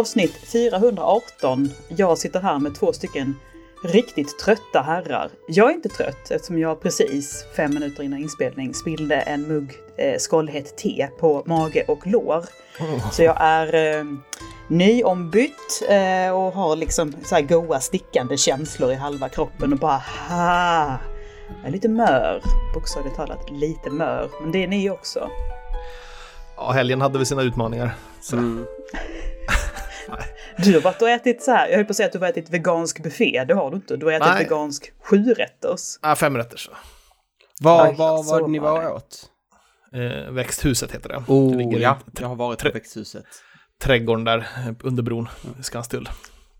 Avsnitt 418. Jag sitter här med två stycken riktigt trötta herrar. Jag är inte trött eftersom jag precis fem minuter innan inspelning spillde en mugg eh, skållhett te på mage och lår. Oh. Så jag är eh, nyombytt eh, och har liksom så här goa stickande känslor i halva kroppen och bara ha. Jag är lite mör, bokstavligt talat lite mör, men det är ni också. Ja, helgen hade vi sina utmaningar. Så. Mm. Du har varit och ätit så här, jag höll på att säga att du har ätit vegansk buffé, det har du inte. Du har ätit Nej. vegansk sjurätters. Ja, femrätters. Vad var, var ni var åt? Eh, växthuset heter det. Oh, det ja, jag har varit på växthuset. Trädgården där under bron, i Skanstull.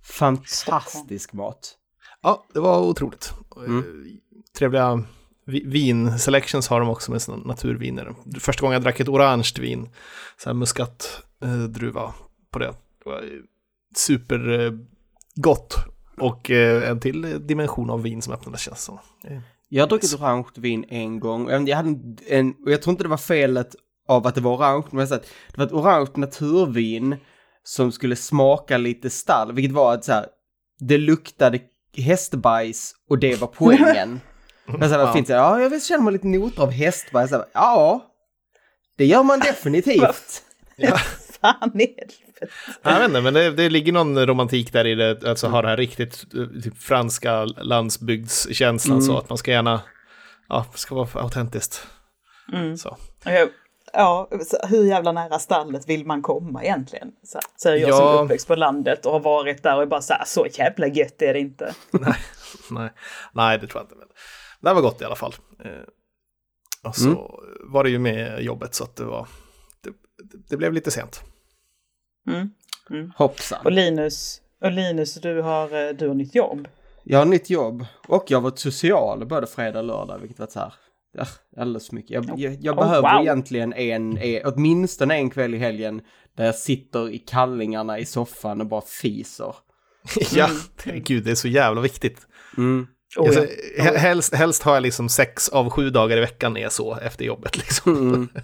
Fantastisk mat. Ja, det var otroligt. Mm. Eh, trevliga vin selections har de också med sina naturviner. Första gången jag drack ett orange vin, så här muskatdruva eh, på det. Det var supergott. Och eh, en till dimension av vin som öppnades känns som. Jag har druckit orange vin en gång. Jag hade en, och jag tror inte det var felet av att det var orange, men det var ett orange naturvin som skulle smaka lite stall, vilket var att så här, det luktade hästbajs och det var poängen. Men så här, ja. fint, ja, jag vill känna mig lite noter av hästbajs. Ja, det gör man definitivt. ja. Fan i Jag vet inte, men det, det, ligger någon romantik där i det, alltså ha det här riktigt typ, franska landsbygdskänslan mm. så att man ska gärna, ja, ska vara autentiskt. Mm. Så. Ja, hur jävla nära stallet vill man komma egentligen? Så säger jag ja. som uppväxt på landet och har varit där och är bara så här, så jävla gött är det inte. nej, nej, nej, det tror jag inte. Men det var gott i alla fall. Eh, och så mm. var det ju med jobbet så att det var, det, det blev lite sent. Mm. Mm. Hoppsan. Och Linus, och Linus du, har, eh, du har nytt jobb. Jag har nytt jobb och jag har varit social både fredag och lördag, vilket var så här Ja, alldeles för mycket. Jag, jag, jag oh, behöver wow. egentligen en, en, åtminstone en kväll i helgen där jag sitter i kallingarna i soffan och bara fiser. ja, gud det är så jävla viktigt. Mm. Oh, alltså, ja. helst, helst har jag liksom sex av sju dagar i veckan är så efter jobbet liksom. Mm.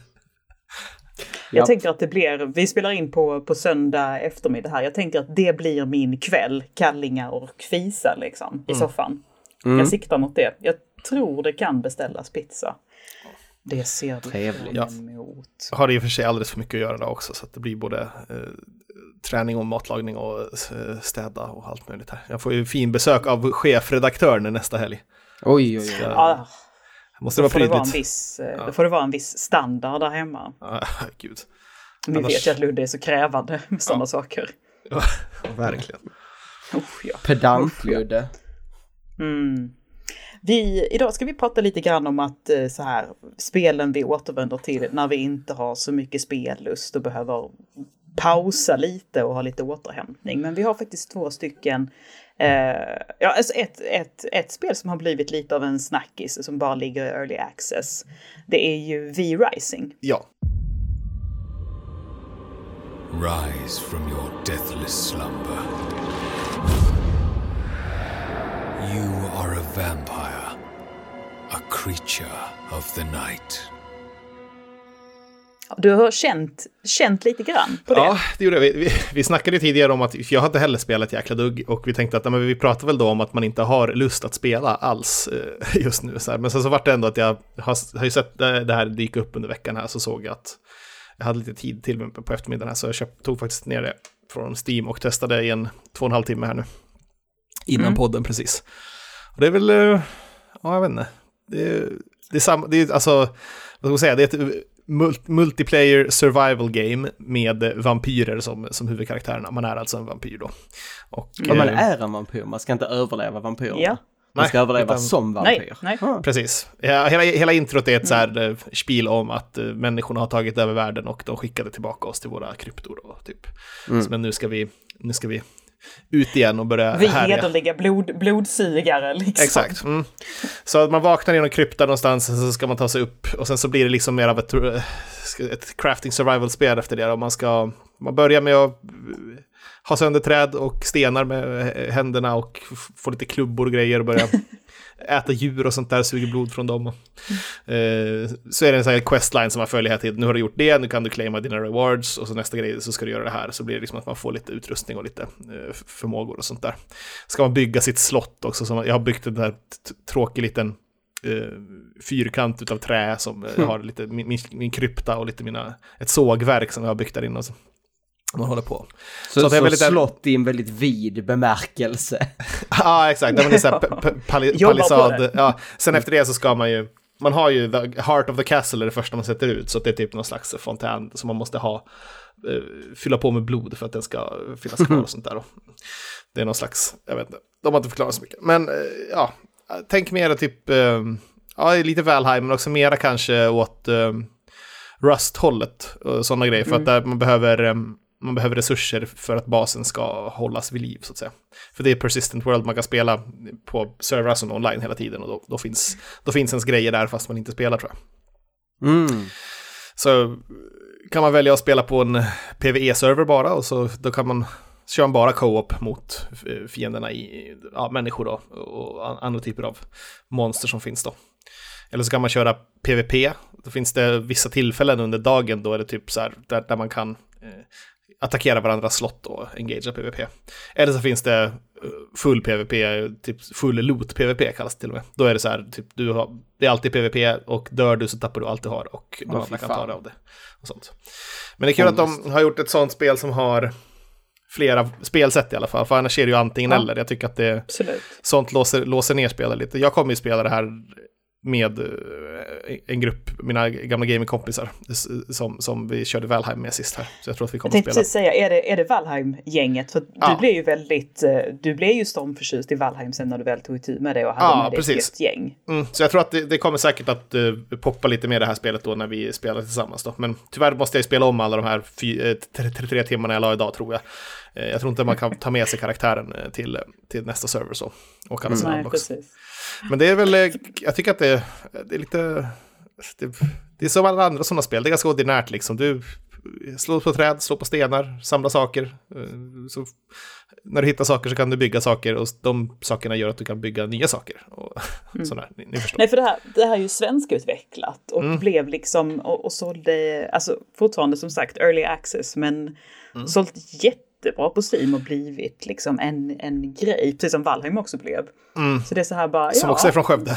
Jag ja. tänker att det blir, vi spelar in på, på söndag eftermiddag här, jag tänker att det blir min kväll, kallingar och fisa liksom i mm. soffan. Mm. Jag siktar mot det. Jag tror det kan beställas pizza. Det ser du Trevligt. fram emot. Jag har i och för sig alldeles för mycket att göra då också, så att det blir både eh, träning och matlagning och eh, städa och allt möjligt här. Jag får ju fin besök av chefredaktören nästa helg. Oj, oj, oj. Ja, måste vara prydligt. Det viss, eh, ja. Då får det vara en viss standard där hemma. Ja, gud. Vi Annars... vet ju att Ludde är så krävande med sådana ja. saker. Ja, verkligen. Oh, ja. Pedant-Ludde. Mm. Vi, idag ska vi prata lite grann om att eh, så här, spelen vi återvänder till när vi inte har så mycket spellust och behöver pausa lite och ha lite återhämtning. Men vi har faktiskt två stycken Uh, ja, alltså ett, ett, ett spel som har blivit lite av en snackis som bara ligger i early access. Det är ju V-Rising. Ja. Rise from your deathless slumber. You are a vampire, a creature of the night. Du har känt, känt lite grann på det. Ja, det gjorde vi. Vi, vi snackade tidigare om att jag hade heller spelat jäkla dugg och vi tänkte att men vi pratar väl då om att man inte har lust att spela alls eh, just nu. Så här. Men sen så var det ändå att jag har, har ju sett det här dyka upp under veckan här så såg jag att jag hade lite tid till mig på eftermiddagen här så jag köpt, tog faktiskt ner det från Steam och testade i en två och en halv timme här nu. Innan mm. podden precis. Och det är väl, eh, ja jag vet inte. Det är, det är samma, det är alltså, vad ska man säga, det är ett multiplayer survival game med vampyrer som, som huvudkaraktärerna. Man är alltså en vampyr då. Och, ja, man eh, är en vampyr, man ska inte överleva vampyrer. Ja. Man ska nej, överleva utan, som vampyr. Nej, nej. Precis. Ja, hela, hela introt är ett mm. så här uh, spiel om att uh, människorna har tagit över världen och de skickade tillbaka oss till våra kryptor. Då, typ. Mm. Så, men nu ska vi, nu ska vi ut igen och börja Vi härja. hederliga blod, blodsugare liksom. Exakt. Mm. Så att man vaknar i någon krypta någonstans och så ska man ta sig upp och sen så blir det liksom mer av ett, ett crafting survival-spel efter det. Och man ska, man börjar med att ha sönder träd och stenar med händerna och få lite klubbor och grejer och börja äta djur och sånt där, suger blod från dem. Och, eh, så är det en sån här questline som man följer hela tiden. Nu har du gjort det, nu kan du claima dina rewards och så nästa grej så ska du göra det här. Så blir det liksom att man får lite utrustning och lite eh, förmågor och sånt där. Ska man bygga sitt slott också, så man, jag har byggt en där tråkig liten eh, fyrkant utav trä som eh, har lite min, min, min krypta och lite mina, ett sågverk som jag har byggt där inne. Och så. Man håller på. Så, så, det är så väldigt- slott i en väldigt vid bemärkelse. Ja, exakt. Det är så här, palissad. Ja. Sen efter det så ska man ju, man har ju the heart of the castle är det första man sätter ut, så det är typ någon slags fontän som man måste ha, eh, fylla på med blod för att den ska finnas kvar och sånt där. Det är någon slags, jag vet inte, de har inte förklarat så mycket. Men eh, ja, tänk mer typ, eh, ja, lite Valheim, men också mera kanske åt Rust-hållet och sådana grejer, för att där man behöver eh, man behöver resurser för att basen ska hållas vid liv så att säga. För det är persistent world man kan spela på servrar som online hela tiden och då, då, finns, då finns ens grejer där fast man inte spelar tror jag. Mm. Så kan man välja att spela på en PVE-server bara och så då kan man köra bara co-op mot eh, fienderna i ja, människor då och an- andra typer av monster som finns då. Eller så kan man köra PVP. Då finns det vissa tillfällen under dagen då är det typ så här där, där man kan eh, attackera varandras slott och engagea PVP. Eller så finns det eh, full PVP, typ full loot PVP kallas det till och med. Då är det så här, typ du har, det är alltid PVP och dör du så tappar du allt du har och de Åh, andra kan ta det av det. Och sånt. Men det är kul att de har gjort ett sånt spel som har flera spelsätt i alla fall, för annars är det ju antingen Ja. eller. Jag tycker att det, Absolut. sånt låser, låser ner spelet lite. Jag kommer ju spela det här med eh, en grupp, mina gamla gamingkompisar, som, som vi körde Valheim med sist här. Så jag tror att vi Jag kommer att tänkte spela. precis säga, är det, är det Valheim-gänget? För Ja. du blev ju väldigt, eh, du blev ju stormförtjust i Valheim sen när du väl tog itu med det och hade Ja, med dig precis. ett gäng. Mm, så jag tror att det, det kommer säkert att eh, poppa lite mer det här spelet då när vi spelar tillsammans då. Men tyvärr måste jag spela om alla de här fy, eh, 33 timmarna jag la idag tror jag. Eh, jag tror inte man kan ta med sig karaktären eh, till, till nästa server så. Och alla sina Nej, unlocks. precis. Men det är väl, eh, jag tycker att det, det är lite, det, det är som alla andra sådana spel, det är ganska ordinärt liksom. Du slår på träd, slår på stenar, samlar saker. eh, Så när du hittar saker så kan du bygga saker och de sakerna gör att du kan bygga nya saker. Och sådär, ni, ni. Nej, för det här, det här är ju svenskutvecklat och Mm. blev liksom och, och sålde, alltså fortfarande som sagt early access, men Mm. sålt jättebra på Steam och blivit liksom en, en grej, precis som Valheim också blev. Så det är så här bara, Mm. Som ja, också är från Skövde.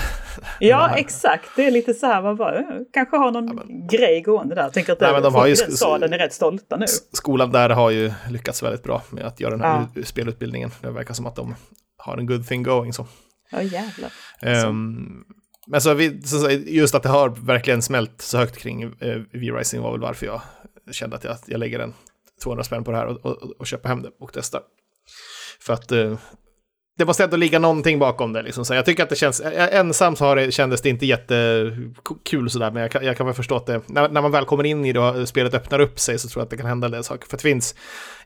ja exakt, det är lite så här, man bara, eh, kanske har någon grej gående där. Tänker att Nej, men de har ju den sk- staden är rätt stolta nu. Skolan där har ju lyckats väldigt bra med att göra den här Ja. spelutbildningen. Det verkar som att de har en good thing going så. Ja jävlar. Ehm, men så, vi, just att det har verkligen smält så högt kring uh, V-Rising var väl varför jag kände att jag, jag lägger en 200 spänn på det här och, och, och köper hem det och testar. För att eh, det måste ändå ligga någonting bakom det. Liksom. Så jag tycker att det känns, ensam så har det, kändes det inte jättekul sådär, men jag kan, jag kan väl förstå att det, när, när man väl kommer in i det och spelet öppnar upp sig så tror jag att det kan hända en del saker. För det finns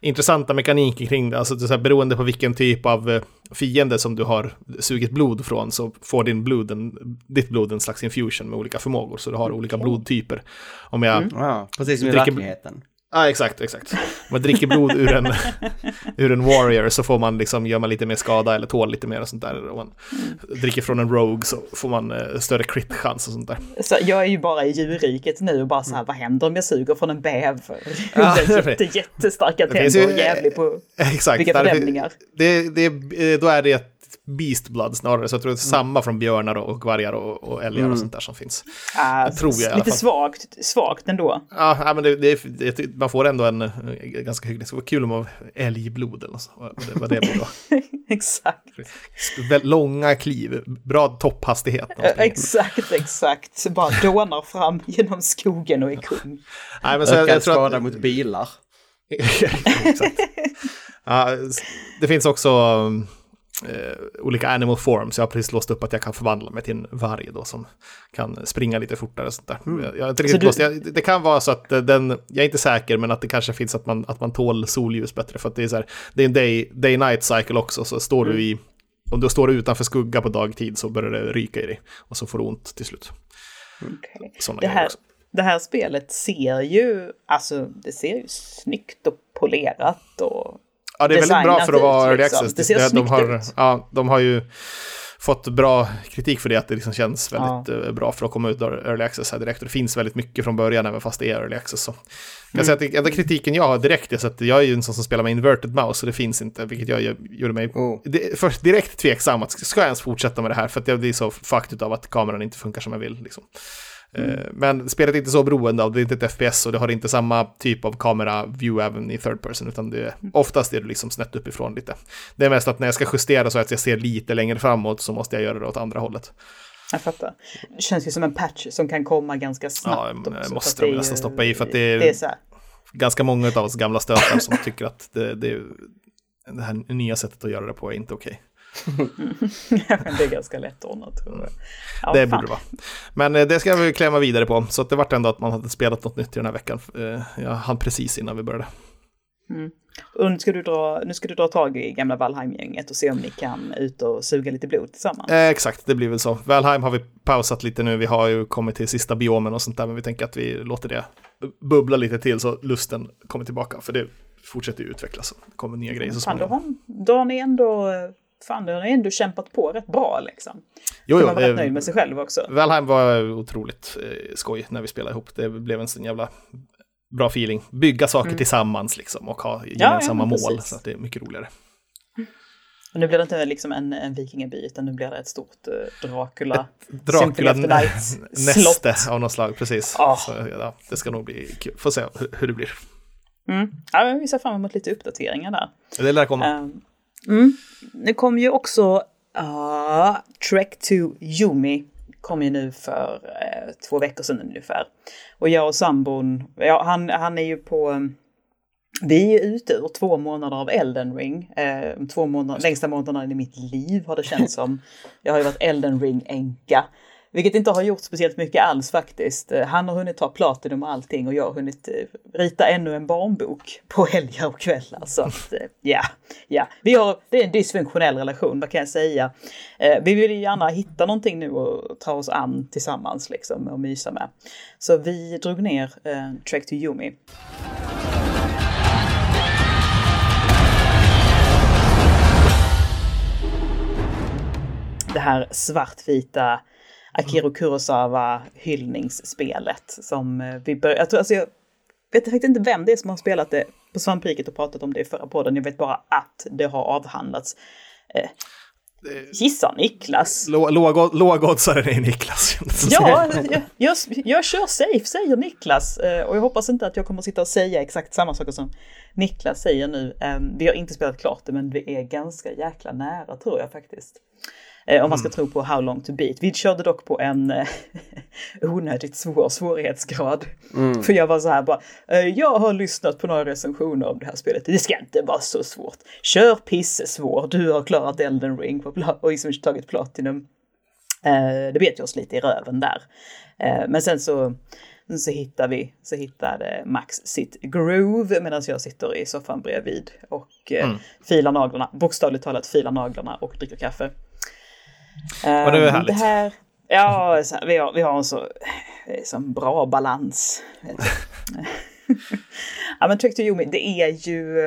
intressanta mekaniker kring det, alltså det här, beroende på vilken typ av eh, fiende som du har sugit blod från så får din blod en, ditt blod en slags infusion med olika förmågor, så du har olika blodtyper. Om jag Ja, precis som i Dricker- verkligheten. Ja, exakt, exakt. Man dricker blod ur en, ur en warrior så får man liksom, gör man lite mer skada eller tål lite mer och sånt där. Om man dricker från en rogue så får man eh, större crit-chans och sånt där. Så jag är ju bara i djurriket nu och bara så här, vad händer om jag suger från en bäver? Ja, jätte, jättestarka tänder och jävlig på Exakt. vilka fördämningar. Det, det, då är det beast blood snarare, så jag tror Mm. det är samma från björnar och vargar och, och älgar och sånt där som finns. Ah, tror jag lite fall. svagt, svagt ändå. Ja, ja, men det, det, det, man får ändå en eh, ganska hygglig, det skulle vara kul om man älgblod eller så, vad det, vad det blir då. exakt. Väldigt långa kliv, bra topphastighet. Exakt, exakt. Bara dånar fram genom skogen och är kung. Nej, men så jag, Ökad jag tror skada att, mot bilar. Exakt. Ja, det finns också eh, olika animal forms. Jag har precis låst upp att jag kan förvandla mig till en varg då som kan springa lite fortare. Och sånt där. Jag, jag inte riktigt du- jag, det kan vara så att den, jag är inte säker, men att det kanske finns att man, att man tål solljus bättre. För att det är så här, det är en day, day-night cycle också, så står du i om du står utanför skugga på dagtid så börjar det ryka i dig och så får du ont till slut. Sådana Det här, också. det här spelet ser ju, alltså det ser ju snyggt och polerat och Ja, det är väldigt bra för att vara early liksom. access. Det ser de, snyggt har, ut. Ja, de har ju fått bra kritik för det, att det liksom känns väldigt ja. bra för att komma ut ur early access här direkt. Och det finns väldigt mycket från början, även fast det är early access. Så. Jag mm. säga att det, enda kritiken jag har direkt är att jag är ju en sån som spelar med inverted mouse, så det finns inte, vilket jag gjorde mig oh. först direkt tveksam att ska jag ens fortsätta med det här, för att det är så fucked av att kameran inte funkar som jag vill. Liksom. Mm. Men spelet är inte så beroende av, det är inte ett FPS och det har inte samma typ av kamera-view även i third person, utan det är, oftast är det liksom snett uppifrån lite. Det är mest att när jag ska justera så att jag ser lite längre framåt så måste jag göra det åt andra hållet. Jag fattar. Det känns ju som en patch som kan komma ganska snabbt. Ja, jag måste de nästan stoppa i för att det är, det är ganska många av oss gamla stötar som tycker att det, det, det här nya sättet att göra det på är inte okej. Okay det är ganska lätt ordnat. Ja, det borde det vara. Men eh, det ska vi klämma vidare på. Så det vart ändå att man hade spelat något nytt i den här veckan. Eh, jag hann precis innan vi började. Mm. Och nu ska, du dra, nu ska du dra tag i gamla Valheim-gänget och se om ni kan ut och suga lite blod tillsammans. Eh, exakt, det blir väl så. Valheim har vi pausat lite nu. Vi har ju kommit till sista biomen och sånt där, men vi tänker att vi låter det bubbla lite till så lusten kommer tillbaka. För det fortsätter ju utvecklas. Det kommer nya grejer så småningom. Då har ni ändå fan, den har ändå kämpat på rätt bra liksom. Jo, jo, man var rätt nöjd med sig själv också. Valheim var otroligt eh, skoj när vi spelade ihop. Det blev en sån jävla bra feeling. Bygga saker mm. tillsammans liksom och ha gemensamma ja, ja, mål. Så det är mycket roligare. Och nu blir det inte liksom en, en vikingaby, utan nu blir det ett stort uh, Dracula, ett Dracula näste av något slag, precis. Oh. Så, ja, det ska nog bli kul. Får se hur, hur det blir. Mm. Ja, vi ser fram emot lite uppdateringar där. Det lär komma. Um, Mm. Det kom ju också uh, Trek to Yumi. Kom ju nu för uh, två veckor sedan ungefär. Och jag och sambon, ja, han, han är ju på... Um, vi är ute ur två månader av Elden ring. Eh, två månader, längsta månaderna i mitt liv har det känts som. Jag har ju varit Elden ring-änka. Vilket inte har gjort speciellt mycket alls faktiskt. Eh, han har hunnit ta Platinum och allting och jag har hunnit eh, rita ännu en barnbok på helger och kvällar. Så att, eh, ja, ja. Vi har, det är en dysfunktionell relation, vad kan jag säga. Vi vill gärna hitta någonting nu och ta oss an tillsammans liksom och mysa med. Så vi drog ner eh, Trek to Yumi. Det här svartvita Akiro Kurosawa hyllningsspelet som eh, vi började, jag tror alltså jag vet faktiskt inte vem det är som har spelat det på Svampriket och pratat om det i förra podden. Jag vet bara att det har avhandlats. Eh, Gissa Niklas. Lågoddsaren är Niklas. Ja, jag, jag, jag kör safe, säger Niklas. Eh, och jag hoppas inte att jag kommer att sitta och säga exakt samma saker som Niklas säger nu. Eh, vi har inte spelat klart det, men vi är ganska jäkla nära tror jag faktiskt. Eh, om man ska mm. tro på How long to beat. Vi körde dock på en eh, onödigt svår svårighetsgrad. Mm. För jag var så här bara, eh, jag har lyssnat på några recensioner om det här spelet. Det ska inte vara så svårt. Kör pissesvår, du har klarat Elden ring och liksom tagit Platinum. Det vet jag oss lite i röven där. Men sen så så hittar vi, så hittade Max sitt groove medan jag sitter i soffan bredvid och eh, mm. filar naglarna, bokstavligt talat filar naglarna och dricker kaffe. Och det är härligt. Det här, ja, vi har, vi har en så, så bra balans. ja, men Trick to Yumi, det är ju...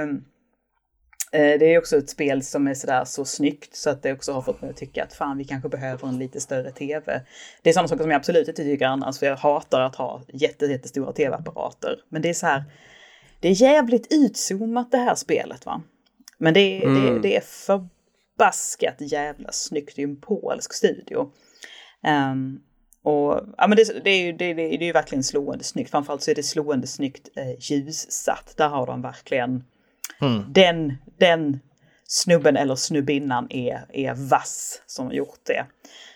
Eh, det är också ett spel som är sådär så snyggt så att det också har fått mig att tycka att fan vi kanske behöver en lite större tv. Det är sådana saker som jag absolut inte tycker annars för jag hatar att ha jätte, jättestora tv-apparater. Men det är så här, det är jävligt utzoomat det här spelet va. Men det, mm. det, det är för förbaskat jävla snyggt. Det är ju en polsk studio. Um, och ja, men det, det, är ju, det, det, är ju verkligen slående snyggt. Framförallt så är det slående snyggt eh, ljussatt. Där har de verkligen mm. den, den snubben eller snubbinnan är, är vass som gjort det.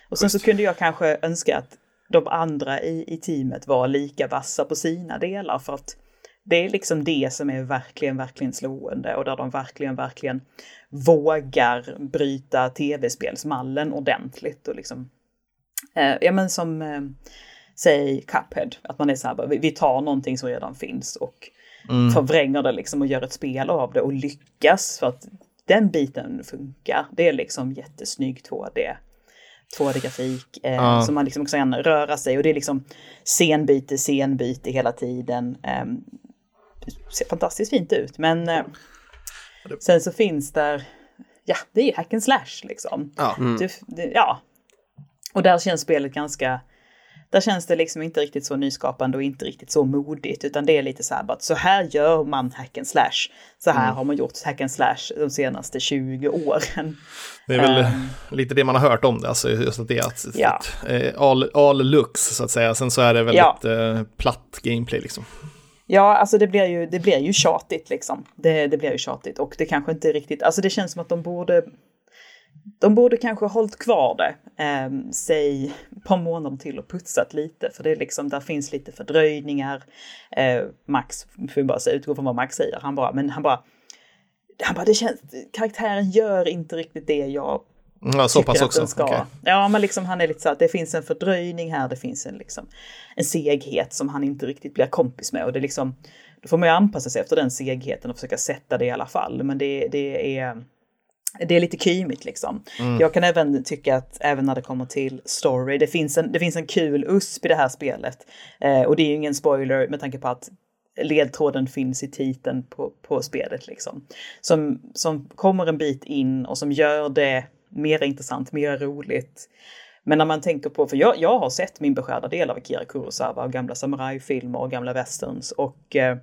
Och sen så kunde jag kanske önska att de andra i, i teamet var lika vassa på sina delar för att det är liksom det som är verkligen, verkligen slående och där de verkligen, verkligen vågar bryta tv-spelsmallen ordentligt och liksom, eh, ja men som, eh, säg Cuphead, att man är så här, vi, vi tar någonting som redan finns och mm. förvränger det liksom och gör ett spel av det och lyckas för att den biten funkar. Det är liksom jättesnygg 2D. 2D-grafik eh, uh. som man liksom också kan röra sig och det är liksom scenbyte, scenbyte hela tiden. Eh, det ser fantastiskt fint ut men eh, Sen så finns där, ja, det är ju hack and slash liksom. Ja. Det, det, ja. Och där känns spelet ganska, där känns det liksom inte riktigt så nyskapande och inte riktigt så modigt, utan det är lite så här bara, så här gör man hack and slash. Så här har man gjort hack and slash de senaste 20 åren. Det är väl Ehm. lite det man har hört om det, alltså just att det är att, Ja. att eh, all, all looks så att säga. Sen så är det väldigt eh, platt gameplay liksom. Ja, alltså det blir ju, det blir ju tjatigt liksom. Det, det blir ju tjatigt och det kanske inte riktigt, alltså det känns som att de borde, de borde kanske hållit kvar det, eh, säg ett par månader till och putsat lite, för det är liksom, där finns lite fördröjningar. Eh, Max, får bara säga, utgå från vad Max säger, han bara, men han bara, han bara, det känns, karaktären gör inte riktigt det jag Ja, så pass tycker att också. den ska. Okej. Ja, men liksom han är lite så att det finns en fördröjning här, det finns en, liksom, en seghet som han inte riktigt blir kompis med. Och det liksom, då får man ju anpassa sig efter den segheten och försöka sätta det i alla fall. Men det, det är det är lite kymigt liksom. Jag kan även tycka att även när det kommer till story, det finns en, det finns en kul USP i det här spelet. Eh, och det är ju ingen spoiler med tanke på att ledtråden finns i titeln på, på spelet liksom. Som, som kommer en bit in och som gör det mer intressant, mer roligt. Men när man tänker på, för jag, jag har sett min beskärda del av Akira Kurosawa och gamla samurajfilmer och gamla westerns och eh,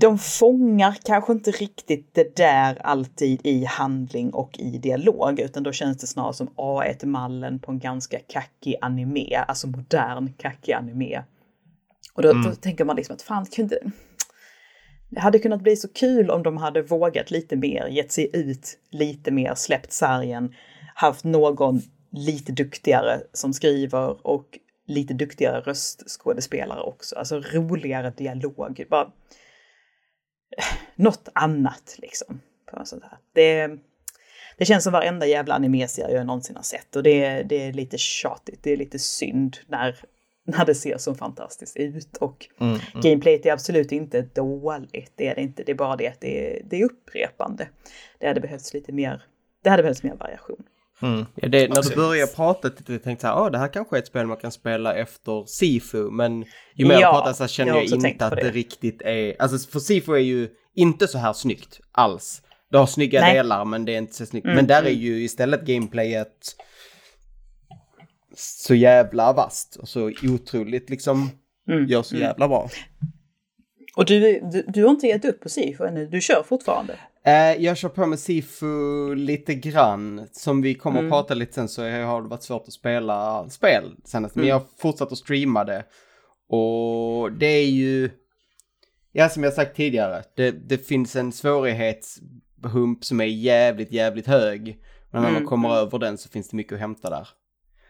de fångar kanske inte riktigt det där alltid i handling och i dialog, utan då känns det snarare som A1-mallen på en ganska kackig anime, alltså modern kackig anime. Och då, då tänker man liksom att fan, kunde... Det hade kunnat bli så kul om de hade vågat lite mer, gett sig ut lite mer, släppt sargen, haft någon lite duktigare som skriver och lite duktigare röstskådespelare också. Alltså roligare dialog. Bara något annat liksom. På sånt här. Det, det känns som varenda jävla animeserie jag någonsin har sett och det, det är lite tjatigt. Det är lite synd när, när det ser så fantastiskt ut och Mm, gameplayet är absolut inte dåligt. Det är det inte. Det är bara det att det är, det är upprepande. Det hade behövts lite mer. Det hade behövts mer variation. Mm. Ja, det, när du började prata jag tänkte jag här, "Åh, det här kanske är ett spel man kan spela efter Sifu, men ju mer Ja, jag pratar så känner jag jag, inte att det. det. riktigt är, alltså för Sifu är ju inte så här snyggt alls. Det har snygga Nej. delar men det är inte så snyggt. Mm, men där är mm. ju istället gameplayet så jävla vast och så otroligt liksom, Mm, gör så jävla bra. Och du, du, du har inte gett upp på SIFO ännu, du kör fortfarande. Eh, jag kör på med Sifu lite grann. Som vi kommer Mm. att prata lite sen så har det varit svårt att spela spel senast. Men Mm. jag har fortsatt att streama det. Och det är ju, ja som jag sagt tidigare, det, det finns en svårighetshump som är jävligt, jävligt hög. Men när man Mm, kommer mm. över den så finns det mycket att hämta där.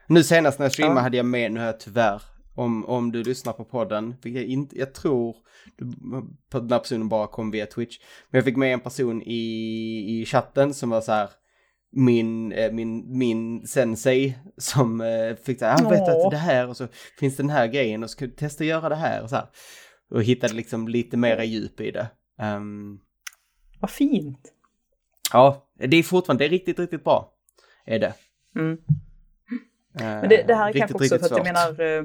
Nu senast när jag streamade Ja. hade jag med, nu har jag tyvärr, om, om du lyssnar på podden, vilket jag, inte, jag tror du, på den här personen bara kom via Twitch. Men jag fick med en person i, i chatten som var så här min, eh, min, min sensei som eh, fick säga, han vet att det här och så finns den här grejen och ska du testa att göra det här och så här. Och hittade liksom lite mera djup i det. Ehm, Vad fint. ja, det är fortfarande, det är riktigt, riktigt bra. Är det. Mm. Men det, det här är kanske också för att jag menar, eh,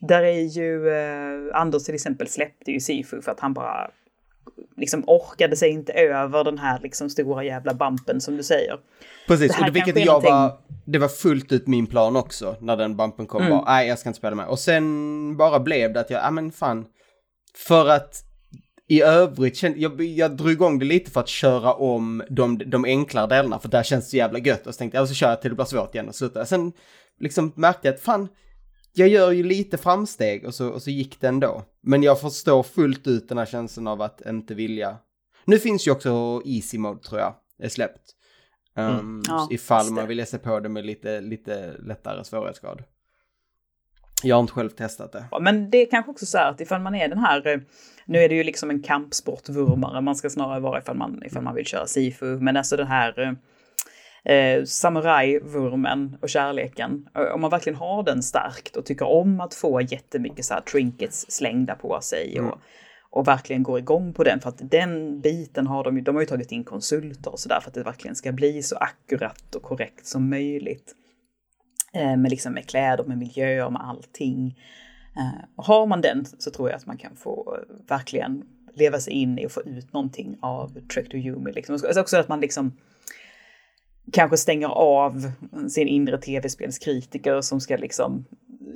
där är ju eh, Anders till exempel släppte ju Sifu för att han bara liksom orkade sig inte över den här liksom stora jävla bumpen som du säger. Precis, Det och det, vilket jag var, det var fullt ut min plan också när den bumpen kom. Mm. Bara, nej jag ska inte spela med. Och sen bara blev det att jag, ja men fan. För att i övrigt, kände, jag, jag drog igång det lite för att köra om de, de enklare delarna, för där känns det så jävla gött. Och så tänkte jag, så kör jag till det blir svårt igen och slutar. Sen liksom märkte jag att fan, jag gör ju lite framsteg och så, och så gick det ändå. Men jag förstår fullt ut den här känslan av att inte vilja. Nu finns ju också Easy Mode tror jag, är släppt. Um, Ja, ifall man vill ge sig på det med lite, lite lättare svårighetsgrad. Jag har inte själv testat det. Ja, Men det är kanske också så här att ifall man är den här, eh, nu är det ju liksom en kampsportvurmare, man ska snarare vara ifall man, ifall man vill köra Sifu, men alltså den här eh, samurajvurmen och kärleken, eh, om man verkligen har den starkt och tycker om att få jättemycket så här trinkets slängda på sig och, och verkligen går igång på den, för att den biten har de ju, de har ju tagit in konsulter och sådär för att det verkligen ska bli så akkurat och korrekt som möjligt. Eh, med, liksom, med kläder, med miljöer, med allting. Eh, och har man den så tror jag att man kan få eh, verkligen leva sig in i och få ut någonting av Trek to Yumi. Liksom. Alltså också att man liksom kanske stänger av sin inre tv-spelskritiker som ska liksom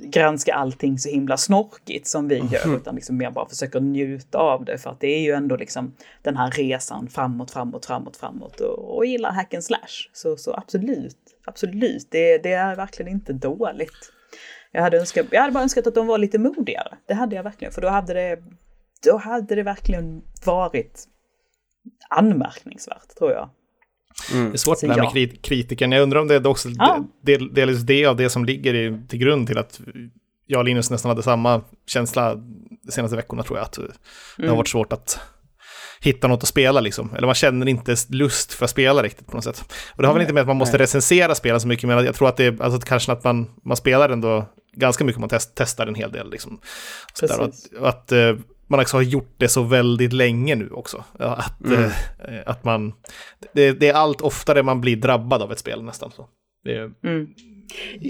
granska allting så himla snorkigt som vi gör, mm. utan liksom mer bara försöker njuta av det. För att det är ju ändå liksom den här resan framåt, framåt, framåt, framåt och, och gillar hack and slash. Så, så absolut, absolut, det, det är verkligen inte dåligt. Jag hade, önskat, jag hade bara önskat att de var lite modigare. Det hade jag verkligen, för då hade det, då hade det verkligen varit anmärkningsvärt, tror jag. Mm. Det är svårt det här med kritiken. Jag undrar om det är också ja. del, delvis det av det som ligger i, till grund till att jag och Linus nästan hade samma känsla de senaste veckorna tror jag. Att mm. det har mm. varit svårt att hitta något att spela liksom. Eller man känner inte lust för att spela riktigt på något sätt. Och det har väl inte med att man måste recensera spelen så mycket, men jag tror att det är alltså, kanske att man, man spelar ändå ganska mycket, man test, testar en hel del liksom. Så där, och att, och att uh, man också har gjort det så väldigt länge nu också. Att, mm. uh, att man, det, det, är allt oftare man blir drabbad av ett spel nästan. Så. Det, mm.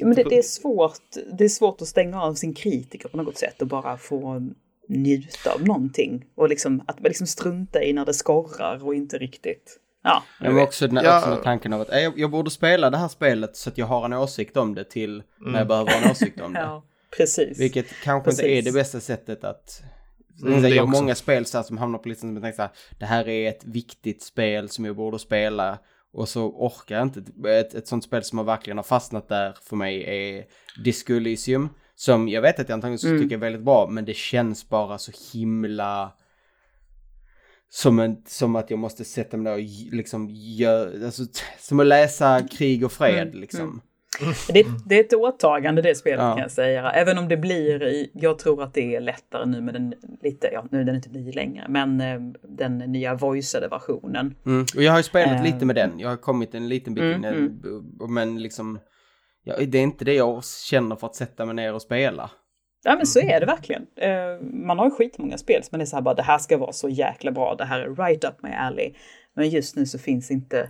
Men det, det, är svårt, det är svårt att stänga av sin kritiker på något sätt och bara få njuta av någonting. Och liksom, att liksom strunta i när det skorrar och inte riktigt... Ja, var också, den, ja. också den tanken av att jag, jag, borde spela det här spelet så att jag har en åsikt om det till mm. när jag behöver ha en åsikt om det. ja, precis. Vilket kanske precis. inte är det bästa sättet att... Mm, jag har många spel så här, som hamnar på listan som jag tänker så här, det här är ett viktigt spel som jag borde spela. Och så orkar jag inte. Ett, ett sånt spel som har verkligen har fastnat där för mig är Disco Elysium. Som jag vet att jag antagligen mm. tycker är väldigt bra, men det känns bara så himla... Som, en, som att jag måste sätta mig där och liksom gör, alltså, som att läsa krig och fred mm. liksom. Mm. Det, det, är ett åtagande det spelet ja. kan jag säga. Även om det blir, i, jag tror att det är lättare nu med den lite, ja nu är den inte ny längre, men eh, den nya voiceade versionen. Mm. Och jag har ju spelat uh, lite med den, jag har kommit en liten bit mm, in, mm. men liksom ja, det är inte det jag känner för att sätta mig ner och spela. Ja men så är det verkligen. Uh, man har ju skitmånga spel som man är så här bara det här ska vara så jäkla bra, det här är right up my alley. Men just nu så finns inte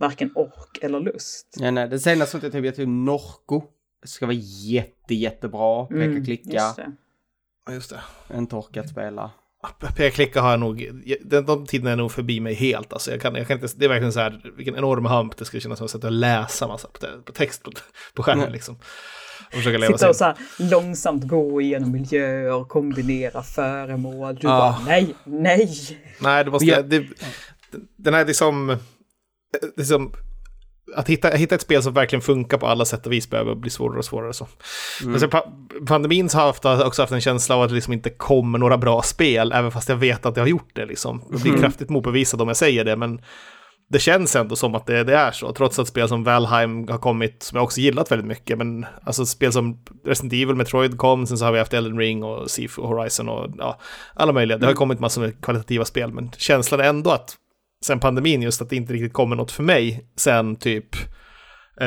varken ork eller lust. Ja, nej, det senaste jag typ, jag typ Norco. ska vara jätte, jättebra. Peka mm, klicka. Just det. Just det. En torkat spela. P-klicka har jag nog, de, de tiderna är nog förbi mig helt. Alltså jag kan, jag kan inte, det är verkligen så här, vilken enorm hump det skulle kännas som att sätta och läsa massa på, på text på, på skärmen mm. liksom. Och försöka leva Sitta och så här, långsamt gå igenom miljöer, kombinera föremål. Du ah. bara nej, nej. Nej, du måste, jag, det, den här liksom, liksom att hitta, hitta ett spel som verkligen funkar på alla sätt och vis behöver bli svårare och svårare. Så. Mm. Alltså, pa pandemin har haft, också haft en känsla av att det liksom inte kommer några bra spel, även fast jag vet att jag har gjort det. Liksom. Jag blir mm. kraftigt motbevisad om jag säger det, men det känns ändå som att det, det, är så, trots att spel som Valheim har kommit, som jag också gillat väldigt mycket, men alltså spel som Resident Evil, Metroid kom, sen så har vi haft Elden Ring och Sea Horizon och ja, alla möjliga. Det har mm. kommit massor med kvalitativa spel, men känslan är ändå att sen pandemin just att det inte riktigt kommer något för mig sen typ uh,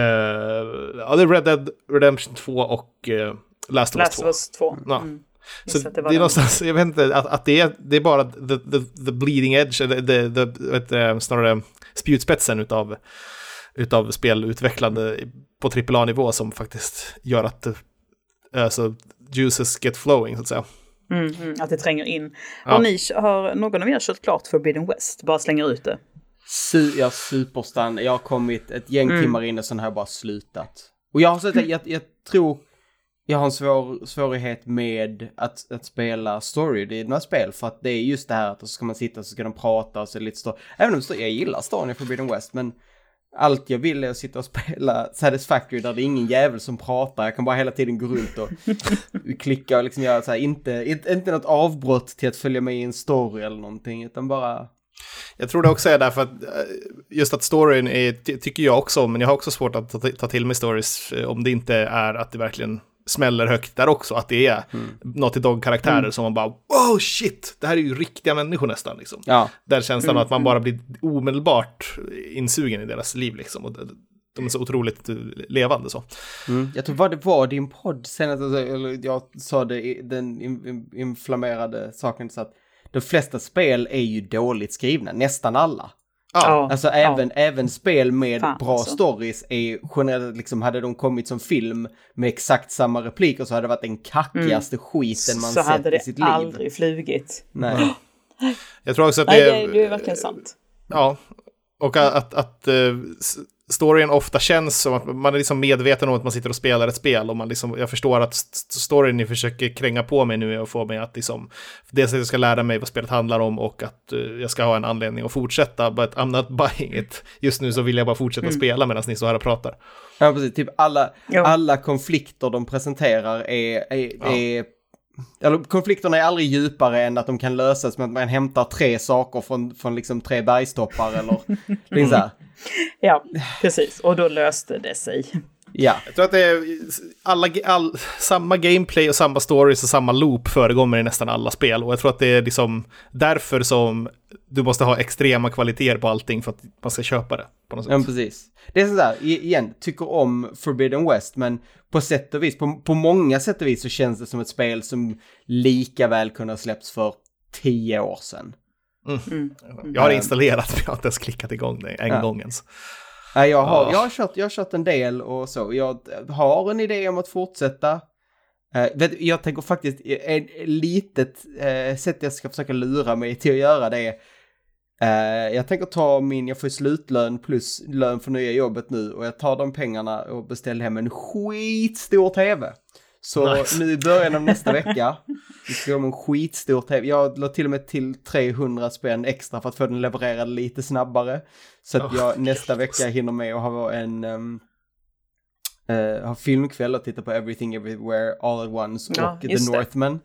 ja, det är Red Dead Redemption 2 och uh, Last of Us 2. Last of Us 2. Ja. Mm. Så det, det är någonstans, jag vet inte, att, att det, är, det är bara the, the, the bleeding edge, eller the, the, the, snarare spjutspetsen utav, utav spelutvecklande på AAA-nivå som faktiskt gör att alltså, juices get flowing, så att säga. Mm, mm, att det tränger in. Ja. Har, ni, har någon av er kört klart Forbidden West? Bara slänger ut det. Su jag superstan. Jag har kommit ett gäng mm. timmar in och sen har jag bara slutat. Och jag har sett, jag, jag tror jag har en svår, svårighet med att, att spela några spel för att det är just det här att så ska man sitta och så ska de prata och så är det lite story. Även om jag gillar storyn i Forbidden West men allt jag vill är att sitta och spela Satisfactory där det är ingen jävel som pratar. Jag kan bara hela tiden gå runt och klicka och liksom göra så här, inte, inte, inte något avbrott till att följa med i en story eller någonting, utan bara... Jag tror det också är därför att eh, just att storyn är, tycker jag också om, men jag har också svårt att ta, ta till mig stories eh, om det inte är att det verkligen smäller högt där också. Att det är mm. Naughty Dog-karaktärer mm. som man bara wow shit, det här är ju riktiga människor nästan. Liksom. Ja. Där känslan mm. att man bara blir omedelbart insugen i deras liv liksom. Och de är så otroligt levande så. Mm. Jag tror vad det var din podd senast, eller jag sa det, den inflammerade saken så att de flesta spel är ju dåligt skrivna, nästan alla. Ja. Alltså ja. Även, även spel med Fan, bra alltså. stories är generellt, liksom hade de kommit som film med exakt samma repliker så hade det varit den kackigaste mm. skiten man så sett i sitt liv. Så hade det aldrig flugit. Nej. Jag tror också att Nej, det, det, det är verkligen sant. Ja, och att, att, att uh, storyn ofta känns som att man är liksom medveten om att man sitter och spelar ett spel. Och man liksom, jag förstår att storyn ni försöker kränga på mig nu är att få mig att liksom, dels att jag ska lära mig vad spelet handlar om och att uh, jag ska ha en anledning att fortsätta. But I'm not buying it. Just nu så vill jag bara fortsätta mm. spela medan ni står här och pratar. Ja, precis. Typ alla, ja. alla konflikter de presenterar är, är, ja. är eller konflikterna är aldrig djupare än att de kan lösas med att man hämtar tre saker från, från liksom tre bergstoppar eller liksom så här. Ja, precis. Och då löste det sig. Ja. Jag tror att det är alla, all, samma gameplay och samma stories och samma loop förekommer i nästan alla spel. Och jag tror att det är liksom därför som du måste ha extrema kvaliteter på allting för att man ska köpa det. På något sätt. Ja, precis. Det är sådär, igen, tycker om Forbidden West, men på sätt och vis, på, på många sätt och vis så känns det som ett spel som lika väl kunde ha släppts för tio år sedan. Mm. Mm. Jag har installerat, men jag har inte ens klickat igång det en ja. gång ens. Nej, jag har, jag, har kört, jag har kört en del och så. Jag har en idé om att fortsätta. Uh, jag tänker faktiskt, ett litet uh, sätt jag ska försöka lura mig till att göra det jag tänker ta min, jag får slutlön plus lön för nya jobbet nu och jag tar de pengarna och beställer hem en skitstor tv. Så nice. nu i början av nästa vecka, vi ska ha en skitstor tv. Jag la till och med till 300 spänn extra för att få den levererad lite snabbare. Så att jag nästa vecka hinner med att ha en um, uh, ha filmkväll och titta på Everything Everywhere All at Once ja, och The Northman.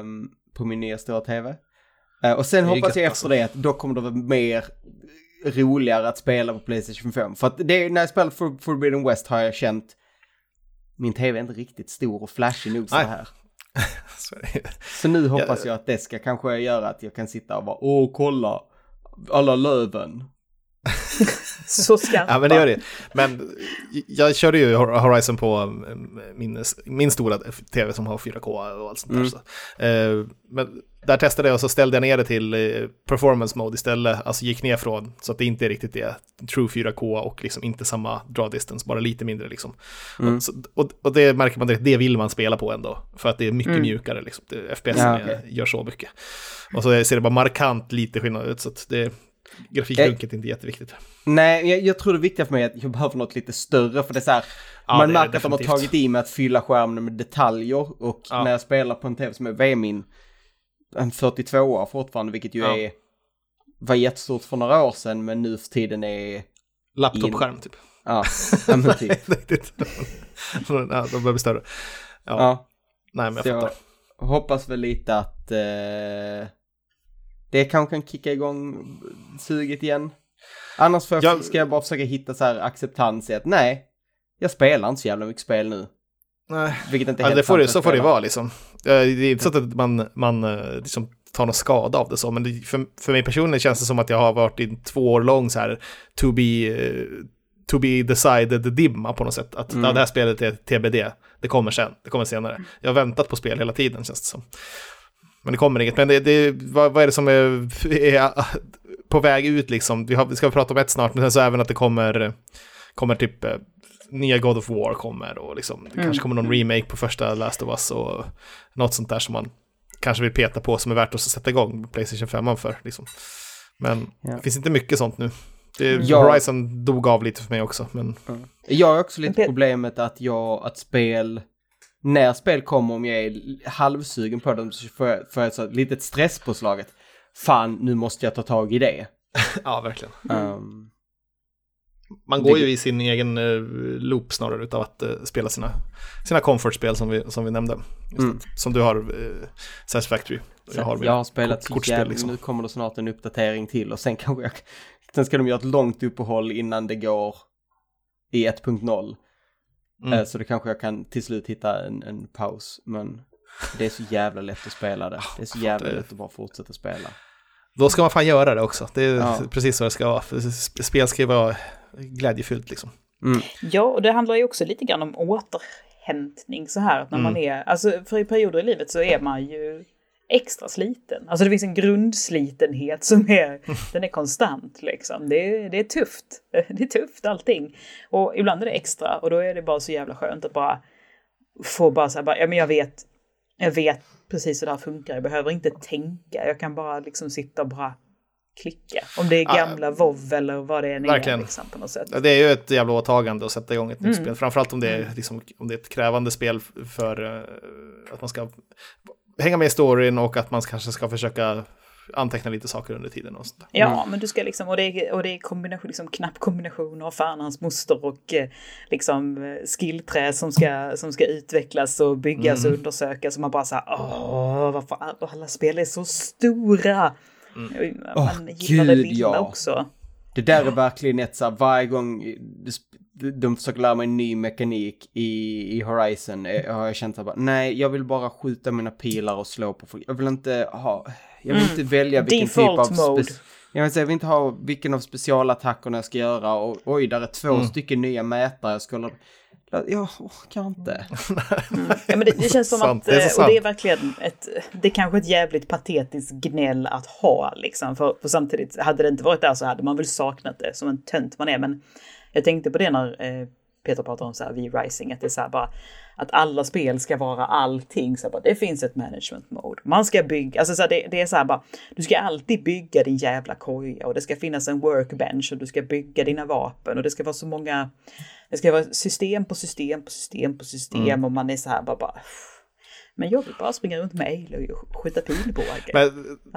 Um, på min nya stora tv. Uh, och sen hoppas jag efter alltså. det att då kommer det vara mer roligare att spela på Playstation 5. För att det, när jag spelar For, Forbidden West har jag känt min tv är inte riktigt stor och flashig nog så här. så nu hoppas jag att det ska kanske göra att jag kan sitta och bara åh kolla alla löven. så skarpa. ja men det gör det. Men jag körde ju Horizon på mm, min, min stora tv som har 4K och allt sånt där. Mm. Så. Uh, men där testade jag och så ställde jag ner det till eh, performance mode istället. Alltså gick ner från så att det inte är riktigt är true 4K och liksom inte samma draw distance, bara lite mindre liksom. Mm. Och, så, och, och, det märker man direkt, det vill man spela på ändå. För att det är mycket mm. mjukare liksom. Det, FPS ja, okay. gör så mycket. Och så ser det bara markant lite skillnad ut så att det grafikrunket är inte jätteviktigt. Nej, jag, jag, tror det viktiga för mig är att jag behöver något lite större för det är så här, ja, man märker att de har tagit i med att fylla skärmen med detaljer och ja. när jag spelar på en tv som är, vad är min en 42 fortfarande, vilket ju ja. är, var jättestort för några år sedan, men nu för tiden är... Laptopskärm typ. Ja, ja men typ. ja, de börjar bli större. Ja. ja. Nej, men jag Så fattar. Jag hoppas väl lite att eh, det kanske kan kicka igång suget igen. Annars för jag... ska jag bara försöka hitta så här acceptans i att nej, jag spelar inte så jävla mycket spel nu. Nej, Vilket inte ja, det får det, så får det vara liksom. Det är inte så att man, man eh, liksom tar någon skada av det så, men det, för, för mig personligen känns det som att jag har varit i en två år lång så här to be, uh, to be decided dimma på något sätt. Att mm. ja, det här spelet är TBD, det kommer sen, det kommer senare. Jag har väntat på spel hela tiden känns det som. Men det kommer inget, men det, det, vad, vad är det som är, är på väg ut liksom? Vi, har, vi ska prata om ett snart, men sen så även att det kommer, kommer typ eh, nya God of War kommer och liksom, det mm. kanske kommer någon remake på första Last of Us och något sånt där som man kanske vill peta på som är värt att sätta igång Playstation 5 för. Liksom. Men ja. det finns inte mycket sånt nu. Det, ja. Horizon dog av lite för mig också. Men... Mm. Jag har också lite problemet att jag, att spel, när spel kommer om jag är halvsugen på dem så får jag, får jag ett litet stresspåslaget. Fan, nu måste jag ta tag i det. ja, verkligen. Um, man går ju i sin egen uh, loop snarare utav att uh, spela sina, sina comfort-spel som vi, som vi nämnde. Mm. Som du har uh, Satisfactory. Jag har, jag har spelat kort, jävligt, liksom. nu kommer det snart en uppdatering till och sen kanske jag, sen ska de göra ett långt uppehåll innan det går i 1.0. Mm. Så då kanske jag kan till slut hitta en, en paus, men det är så jävla lätt att spela det. Det är så jävla lätt att bara fortsätta spela. Då ska man fan göra det också. Det är ja. precis så det ska vara. Spel ska ju vara glädjefyllt liksom. Mm. Ja, och det handlar ju också lite grann om återhämtning så här. När mm. man är, alltså för i perioder i livet så är man ju extra sliten. Alltså det finns en grundslitenhet som är, den är konstant liksom. Det är, det är tufft. Det är tufft allting. Och ibland är det extra och då är det bara så jävla skönt att bara få bara så här, bara, ja men jag vet Jag vet precis det här funkar. Jag behöver inte tänka. Jag kan bara liksom sitta och bara klicka. Om det är gamla WoW eller vad det än är. Liksom, på något sätt. Ja, Det är ju ett jävla åtagande att sätta igång ett nytt Mm. spel. Framförallt om det, är, liksom, om det är ett krävande spel för eh, att man ska hänga med i storyn och att man kanske ska försöka anteckna lite saker under tiden. Och sånt. där. Ja, men du ska liksom, och det är, och det är kombination, liksom knappkombinationer av fan hans moster och eh, liksom eh, skillträ som ska, som ska utvecklas och byggas och undersökas. Och man bara så här, åh, varför all- alla spel är så stora? Man Åh, gillar det lilla ja. också. Det där är verkligen ett så här, varje gång de försöker lära mig en ny mekanik i, i Horizon eh, har jag känt att bara, nej, jag vill bara skjuta mina pilar och slå på folk. Jag vill inte ha, jag vill inte välja vilken typ av... Default mode. jag, vill säga, jag vill inte ha vilken av specialattackerna jag ska göra och oj, där är två stycken nya mätare jag ska hålla... Jag orkar inte. Ja, men det, det känns som Sant, att, det är eh, och det är verkligen ett, det är kanske ett jävligt patetiskt gnäll att ha liksom. För, för samtidigt, hade det inte varit där så hade man väl saknat det som en tönt man är. Men jag tänkte på det när eh, Peter pratar om så här V-Rising, att det är så här bara att alla spel ska vara allting. Så bara, det finns ett management mode. Man ska bygga, alltså så här, det, det är så här bara, du ska alltid bygga din jävla koja och det ska finnas en workbench och du ska bygga dina vapen och det ska vara så många, det ska vara system på system på system på system och man är så här bara, bara men jag vill bara springa runt med Aloy och skjuta pilbåge. Men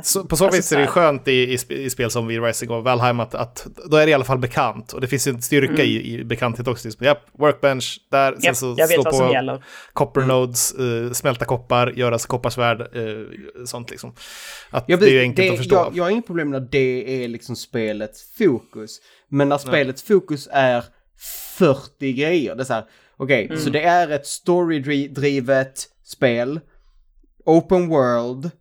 så, på så alltså vis är det skönt i, i, i spel som V-Rising och Valheim att, att då är det i alla fall bekant. Och det finns en styrka i, i bekanthet också. Liksom, Japp, workbench där, sen Mm. Japp, så slå på copper nodes, eh, smälta koppar, göra kopparsvärd, eh, sånt liksom. Att Jag, det är ju enkelt att förstå. Jag, jag har inget problem när det är liksom spelets fokus. Men när spelets fokus är 40 grejer. Det är så här, okej, Mm. så det är ett story-drivet spel. Open world.